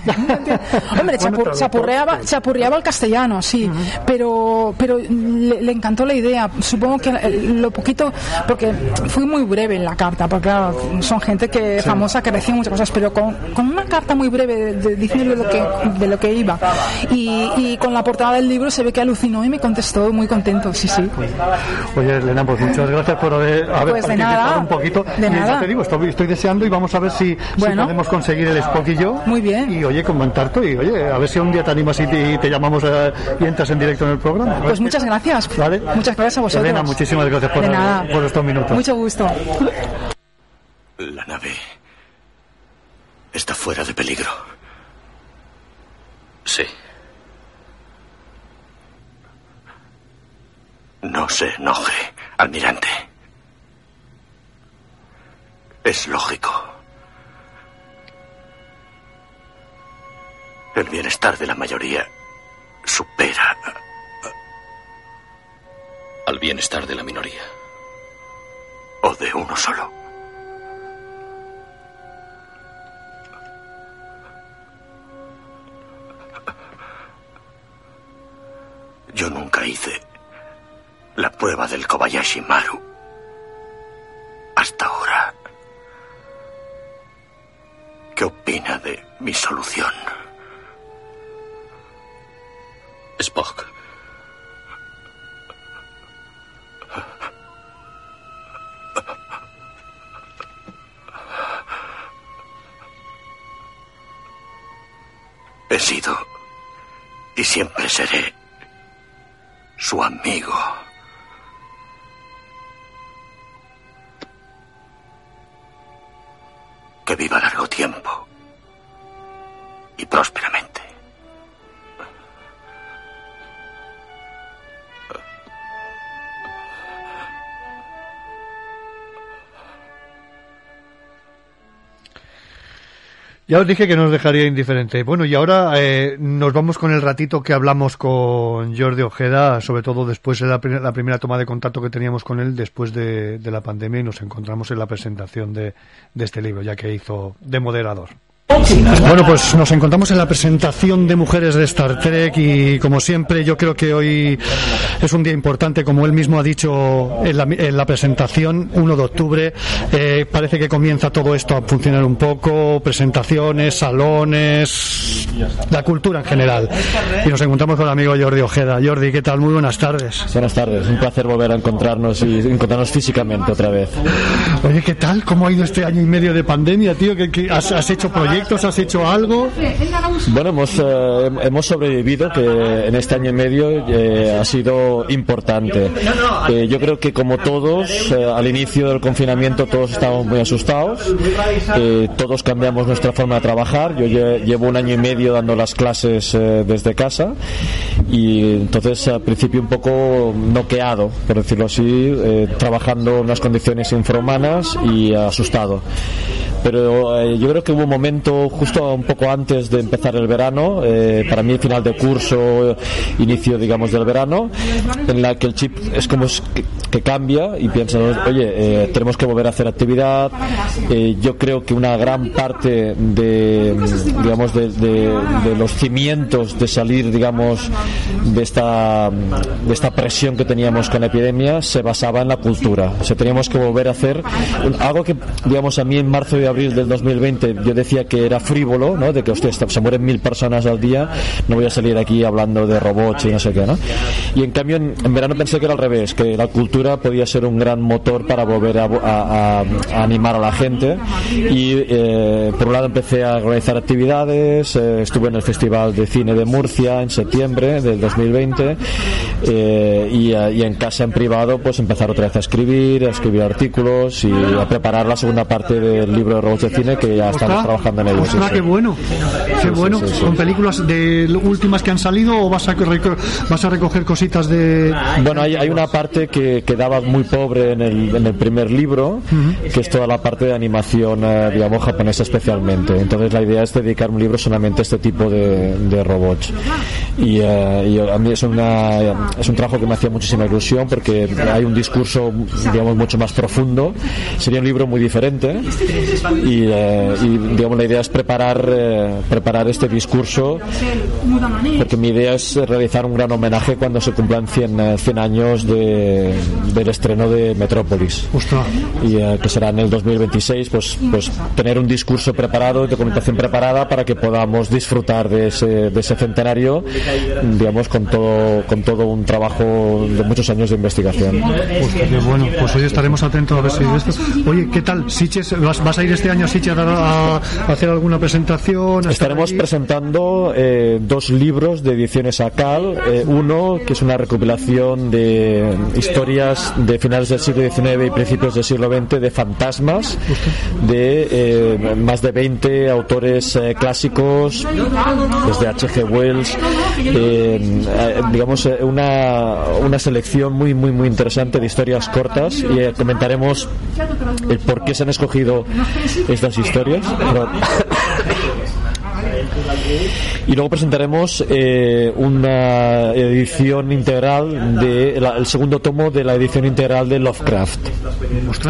Hombre, se, apurreaba, el castellano, sí, pero, pero le, encantó la idea. Supongo que lo poquito, porque fui muy breve en la carta, porque claro, son gente que famosa que recibe muchas cosas, pero con, con una carta muy breve de, diciendo lo que, de lo que iba. Y, y, con la portada del libro se ve que alucinó y me contestó muy contento, sí, sí. Oye, Elena, pues muchas gracias por haber, haber pues participado un poquito. De nada. te digo, estoy, estoy, deseando y vamos a ver si, podemos conseguir el Spock y yo. Muy bien. Y oye, comentarte y oye, a ver si un día te animas y te, llamamos eh, y entras en directo en el programa. Pues muchas gracias. ¿Vale? Muchas gracias a vosotros. Elena, muchísimas gracias por, por estos minutos. Mucho gusto. La nave está fuera de peligro. Sí. No se enoje, almirante. Es lógico. El bienestar de la mayoría supera al bienestar de la minoría. O de uno solo. Yo nunca hice la prueba del Kobayashi Maru. Hasta ahora. ¿Qué opina de mi solución? Spock. He sido y siempre seré su amigo. Que viva largo tiempo y prósperamente. Ya os dije que nos dejaría indiferente. Bueno, y ahora eh, nos vamos con el ratito que hablamos con Jordi Ojeda, sobre todo después de la, primera toma de contacto que teníamos con él después de, la pandemia y nos encontramos en la presentación de este libro, ya que hizo de moderador. Bueno, pues nos encontramos en la presentación de mujeres de Star Trek y como siempre yo creo que hoy es un día importante, como él mismo ha dicho en la, presentación, 1 de octubre, eh, parece que comienza todo esto a funcionar un poco, presentaciones, salones, la cultura en general. Y nos encontramos con el amigo Jordi Ojeda. Jordi, ¿qué tal? Muy buenas tardes. Buenas tardes, un placer volver a encontrarnos y encontrarnos físicamente otra vez. Oye, ¿qué tal? ¿Cómo ha ido este año y medio de pandemia, tío? ¿Qué, has, has hecho proyectos? ¿Has hecho algo? Bueno, hemos, eh, hemos sobrevivido, que en este año y medio eh, ha sido importante. Eh, yo creo que como todos, al inicio del confinamiento todos estábamos muy asustados, todos cambiamos nuestra forma de trabajar. Yo llevo un año y medio dando las clases desde casa y entonces al principio un poco noqueado, por decirlo así, eh, trabajando en unas condiciones infrahumanas y asustado pero eh, yo creo que hubo un momento justo un poco antes de empezar el verano, eh, para mí final de curso, inicio digamos del verano, en la que el chip es como que, cambia y piensas, oye, eh, tenemos que volver a hacer actividad. yo creo que una gran parte de, digamos, de, de, los cimientos de salir, digamos, de esta, de esta presión que teníamos con la epidemia se basaba en la cultura. O sea, teníamos que volver a hacer algo que, digamos, a mí en marzo y abril del 2020 yo decía que era frívolo, ¿no? De que, hostia, se mueren mil personas al día, no voy a salir aquí hablando de robots y no sé qué, ¿no? Y en cambio en, verano pensé que era al revés, que la cultura podía ser un gran motor para volver a, animar a la gente y eh, por un lado empecé a organizar actividades, eh, estuve en el Festival de Cine de Murcia en septiembre del 2020 eh, y, y, en casa en privado pues empezar otra vez a escribir, a escribir artículos y a preparar la segunda parte del libro robots de cine que ya estamos trabajando en ellos. qué bueno, qué bueno. ¿Con películas de últimas que han salido o vas a, vas a recoger cositas de...? Bueno, hay, hay una parte que quedaba muy pobre en el, en el primer libro, que es toda la parte de animación, eh, digamos, japonesa especialmente. Entonces la idea es dedicar un libro solamente a este tipo de, de robots. Y, eh, y, a mí es, una, es un trabajo que me hacía muchísima ilusión porque hay un discurso, digamos, mucho más profundo. Sería un libro muy diferente y, eh, y, digamos la idea es preparar eh, preparar este discurso porque mi idea es realizar un gran homenaje cuando se cumplan 100, 100 eh, años de, del estreno de Metrópolis. Y que será en el 2026 pues pues tener un discurso preparado documentación preparada para que podamos disfrutar de ese, de ese centenario digamos con todo con todo un trabajo de muchos años de investigación. Bueno. Pues hoy estaremos atentos a ver si esto. Oye qué tal Siches vas, vas a ir este año a, a hacer alguna presentación? Estaremos presentando eh, dos libros de ediciones ACAL. Eh, uno que es una recopilación de historias de finales del siglo XIX y principios del siglo XX de fantasmas de eh, más de 20 autores clásicos, desde H.G. Wells. digamos, una, una selección muy, muy, muy interesante de historias cortas y comentaremos el por qué se han escogido estas historias. Y luego presentaremos eh, una edición integral del el segundo tomo de la edición integral de Lovecraft.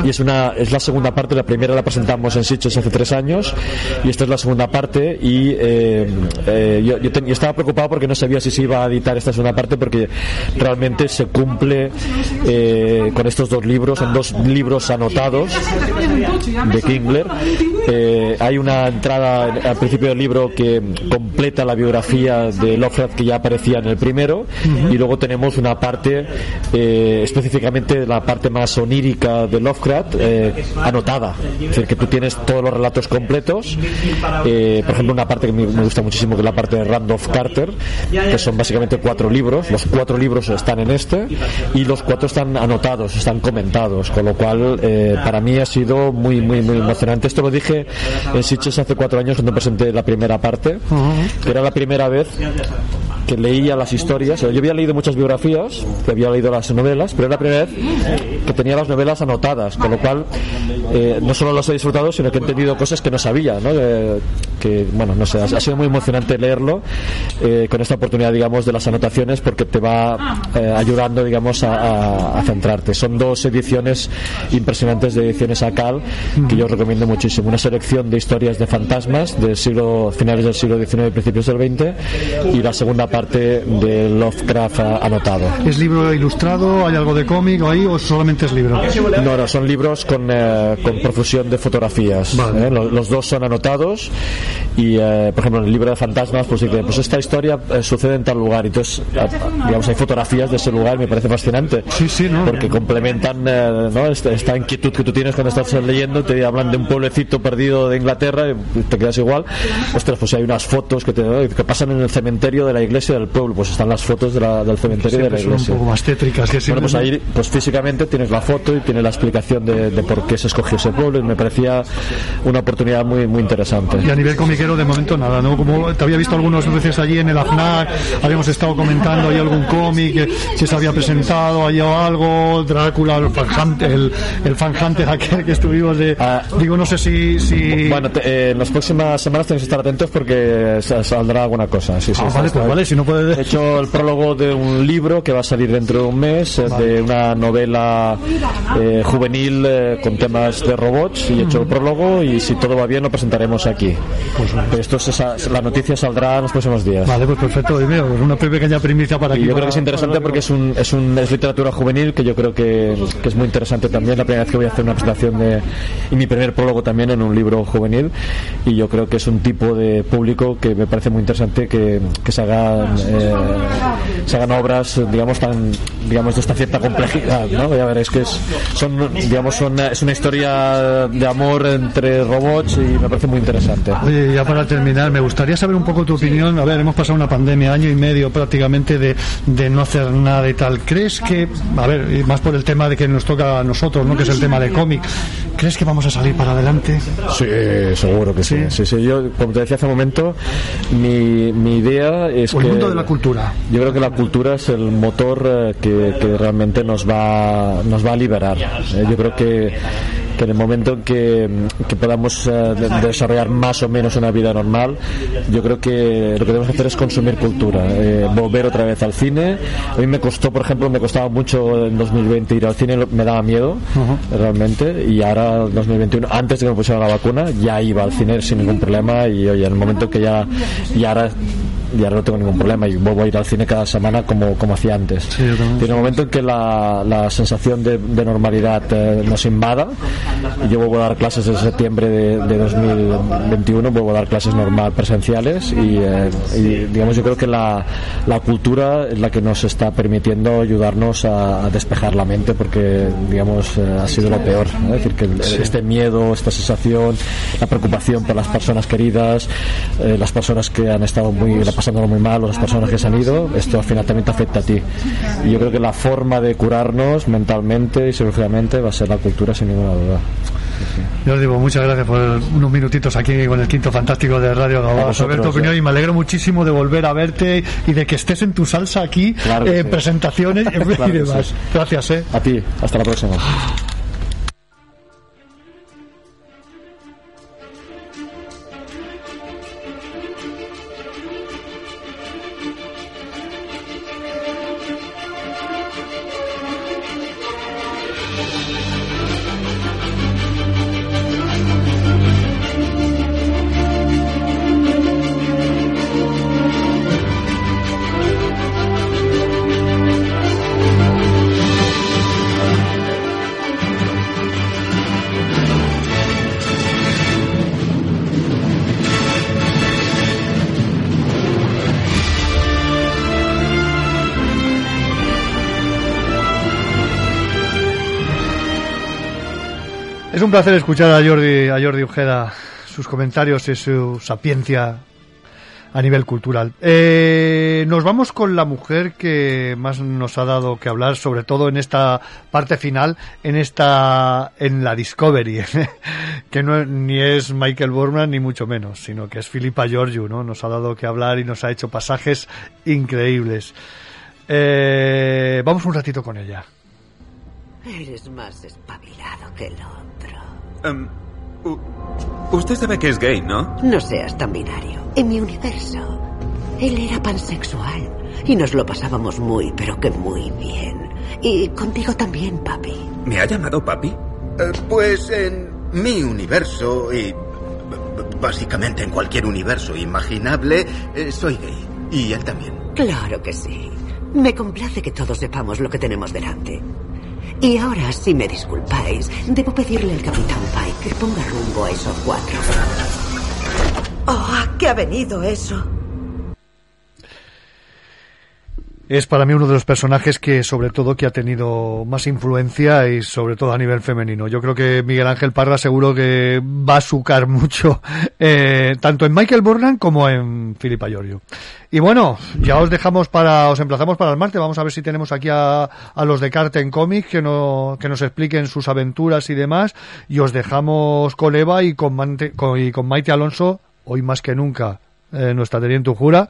Y es una es la segunda parte, la primera la presentamos en Sitges hace tres años y esta es la segunda parte y eh, eh, yo, estaba preocupado porque no sabía si se iba a editar esta segunda parte porque realmente se cumple con estos dos libros, son dos libros anotados de Kingler. hay una entrada al principio del libro que completa la biografía de Lovecraft que ya aparecía en el primero y luego tenemos una parte eh, específicamente la parte más onírica de Lovecraft eh, anotada. Es decir que tú tienes todos los relatos completos. Eh, por ejemplo una parte que me, gusta muchísimo que es la parte de Randolph Carter que son básicamente cuatro libros. Los cuatro libros están en este y los cuatro están anotados están comentados con lo cual para mí ha sido muy muy muy emocionante. Esto lo dije en Sitges hace cuatro años cuando presenté la primera parte era la primera vez que leía las historias. Yo había leído muchas biografías, que había leído las novelas, pero era la primera vez que tenía las novelas anotadas, con lo cual eh, no solo las he disfrutado, sino que he entendido cosas que no sabía, ¿no? Que, bueno, no sé, ha, sido muy emocionante leerlo eh, con esta oportunidad, digamos, de las anotaciones, porque te va eh, ayudando, digamos, a, centrarte. Son dos ediciones impresionantes de ediciones ACAL que yo recomiendo muchísimo. Una selección de historias de fantasmas del siglo, finales del siglo XIX y principios del XX, y la segunda parte de Lovecraft anotado. ¿Es libro ilustrado? ¿Hay algo de cómic ahí o solamente es libro? No, no, son libros con, eh, con profusión de fotografías. ¿eh? Los, dos son anotados y, eh, por ejemplo, en el libro de fantasmas, pues dice, pues esta historia sucede en tal lugar. Entonces, digamos, hay fotografías de ese lugar, me parece fascinante. Sí, sí, ¿no? Porque complementan ¿no? esta, inquietud que tú tienes cuando estás leyendo, te hablan de un pueblecito perdido de Inglaterra y te quedas igual. Ostras, pues hay unas fotos que, te, que pasan en el cementerio de la iglesia del pueblo, pues están las fotos del cementerio de la iglesia. Un poco más tétricas. Que bueno, pues ahí, pues físicamente tienes la foto y tienes la explicación de, por qué se escogió ese pueblo y me parecía una oportunidad muy muy interesante. Y a nivel comiquero de momento nada, ¿no? Como te había visto algunas veces allí en el AFNAC, habíamos estado comentando ahí algún cómic que, se había presentado, allí o algo, Drácula, el fan el, el fan hunter aquel que estuvimos de... Ah. digo, no sé si... si... Bueno, eh, en las próximas semanas tenéis que estar atentos porque saldrá alguna cosa. Sí, sí, ah, vale, pues vale, si no puedes... He hecho el prólogo de un libro que va a salir dentro de un mes, eh, de una novela eh, juvenil con temas de robots y he hecho el prólogo y si todo va bien lo presentaremos aquí. Pues, esto es la noticia saldrá en los próximos días. Vale, pues perfecto. Y mira, pues una pequeña primicia para aquí. yo creo que es interesante porque es, un, es, un, es literatura juvenil que yo creo que, que, es muy interesante también. La primera vez que voy a hacer una presentación de, y mi primer prólogo también en un libro juvenil y yo creo que es un tipo de público que me parece muy interesante que, que se hagan eh, se hagan obras digamos tan digamos de esta cierta complejidad ¿no? ya veréis que es, son digamos son, es una historia de amor entre robots y me parece muy interesante oye ya para terminar me gustaría saber un poco tu opinión. A ver hemos pasado una pandemia año y medio prácticamente de, de no hacer nada y tal. Crees que a ver más por el tema de que nos toca a nosotros no que es el tema de cómic crees que vamos a salir para adelante sí seguro que sí. Sí, sí, yo como te decía hace un momento mi, mi idea es o el mundo de la cultura. Yo creo que la cultura es el motor eh, que, que realmente nos va nos va a liberar. Eh, yo creo que que en el momento en que, que podamos eh, desarrollar más o menos una vida normal, yo creo que lo que debemos hacer es consumir cultura, eh, volver otra vez al cine. A mí me costó, por ejemplo, me costaba mucho en 2020 ir al cine, me daba miedo realmente, y ahora en 2021, antes de que me pusieran la vacuna, ya iba al cine sin ningún problema y oye, en el momento que ya, y ahora y ahora no tengo ningún problema y vuelvo a ir al cine cada semana como, como hacía antes. Tiene un momento en que la, la sensación de, de normalidad eh, nos invada, yo vuelvo a dar clases en septiembre de, de 2021, vuelvo a dar clases normal presenciales y, eh, y, digamos yo creo que la, la, cultura es la que nos está permitiendo ayudarnos a, a despejar la mente porque digamos eh, ha sido lo peor, es decir que este miedo, esta sensación, la preocupación por las personas queridas, las personas que han estado muy pasándolo muy mal las personas que se han ido, esto al final también te afecta a ti. Y yo creo que la forma de curarnos mentalmente y psicológicamente va a ser la cultura sin ninguna duda. Yo os digo muchas gracias por unos minutitos aquí con el quinto fantástico de Radio Gabá, saber tu opinión y me alegro muchísimo de volver a verte y de que estés en tu salsa aquí en presentaciones y demás. Gracias, eh. A ti, hasta la próxima. Placer escuchar a Jordi, a Jordi Ojeda, sus comentarios y su sapiencia a nivel cultural. Eh, nos vamos con la mujer que más nos ha dado que hablar, sobre todo en esta parte final, en esta, en la Discovery, que no ni es Michael Borman ni mucho menos, sino que es Filipa Georgiou, ¿no? Nos ha dado que hablar y nos ha hecho pasajes increíbles. Eh, vamos un ratito con ella. Eres más espabilado que el otro. Um, usted sabe que es gay, ¿no? No seas tan binario. En mi universo, él era pansexual. Y nos lo pasábamos muy, pero que muy bien. Y contigo también, papi. ¿Me ha llamado papi? Uh, pues en mi universo y básicamente en cualquier universo imaginable, eh, soy gay. Y él también. Claro que sí. Me complace que todos sepamos lo que tenemos delante. Y ahora, si me disculpáis, debo pedirle al capitán Pike que ponga rumbo a esos cuatro. ¡Oh, ¿a qué ha venido eso? Es para mí uno de los personajes que sobre todo que ha tenido más influencia y sobre todo a nivel femenino. Yo creo que Miguel Ángel Parra seguro que va a sucar mucho eh, tanto en Michael Burnham como en Filipa Giorgio. Y bueno, ya os dejamos para, os emplazamos para el martes. Vamos a ver si tenemos aquí a, a los de Carten Comics que, no, que nos expliquen sus aventuras y demás. Y os dejamos con Eva y con, Mante, con, y con Maite Alonso hoy más que nunca eh, nuestra teniente Ujura.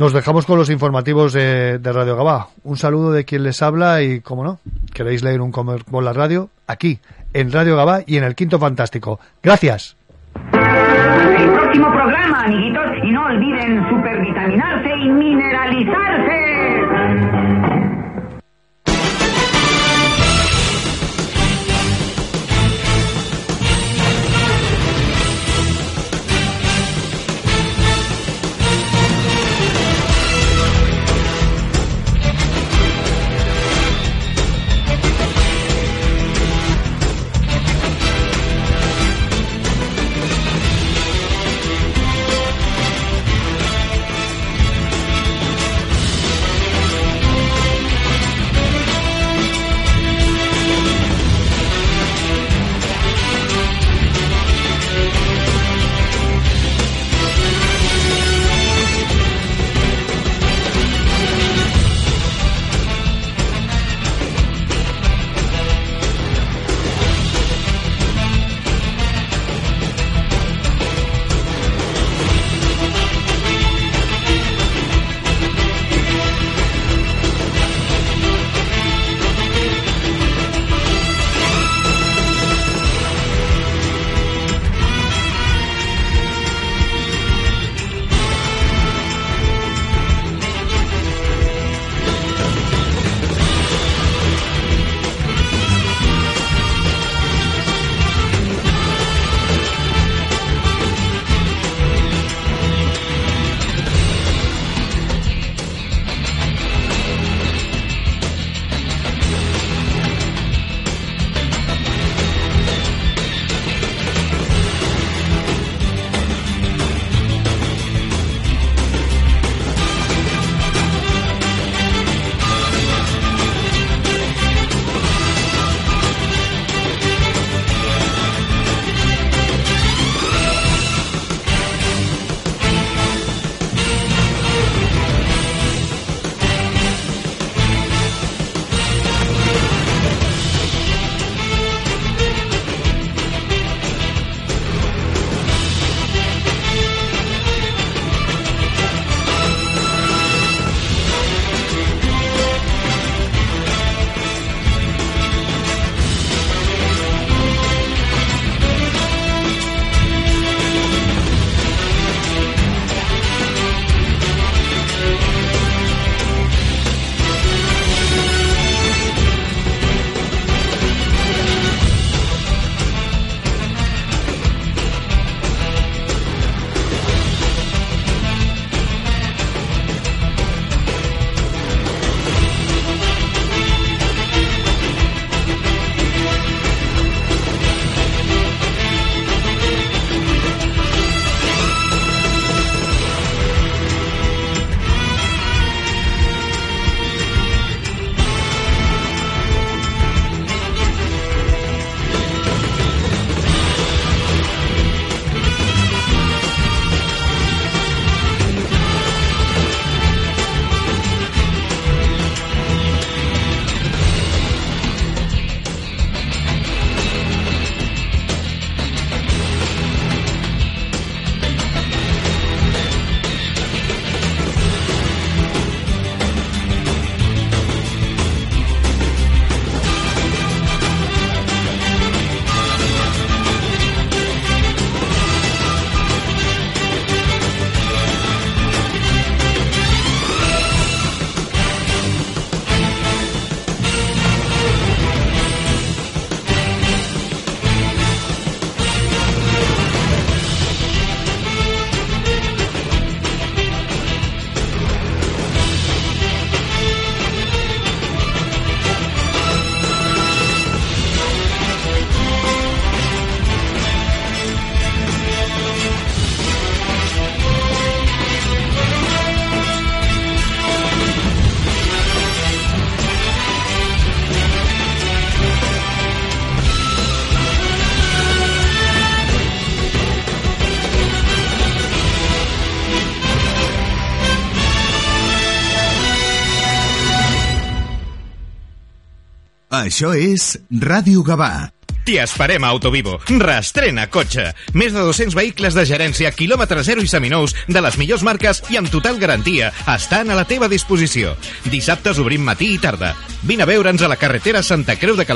Nos dejamos con los informativos de, Radio Gabá. Un saludo de quien les habla y, como no, queréis leer un comer con la radio, aquí, en Radio Gabá y en el Quinto Fantástico. Gracias. Això és Ràdio Gavà. T'hi esperem a Autovivo. Restrena cotxe. Més de 200 vehicles de gerència, quilòmetre zero i seminous, de les millors marques i amb total garantia, estan a la teva disposició. Dissabtes obrim matí i tarda. Vine a veure'ns a la carretera Santa Creu de Calafell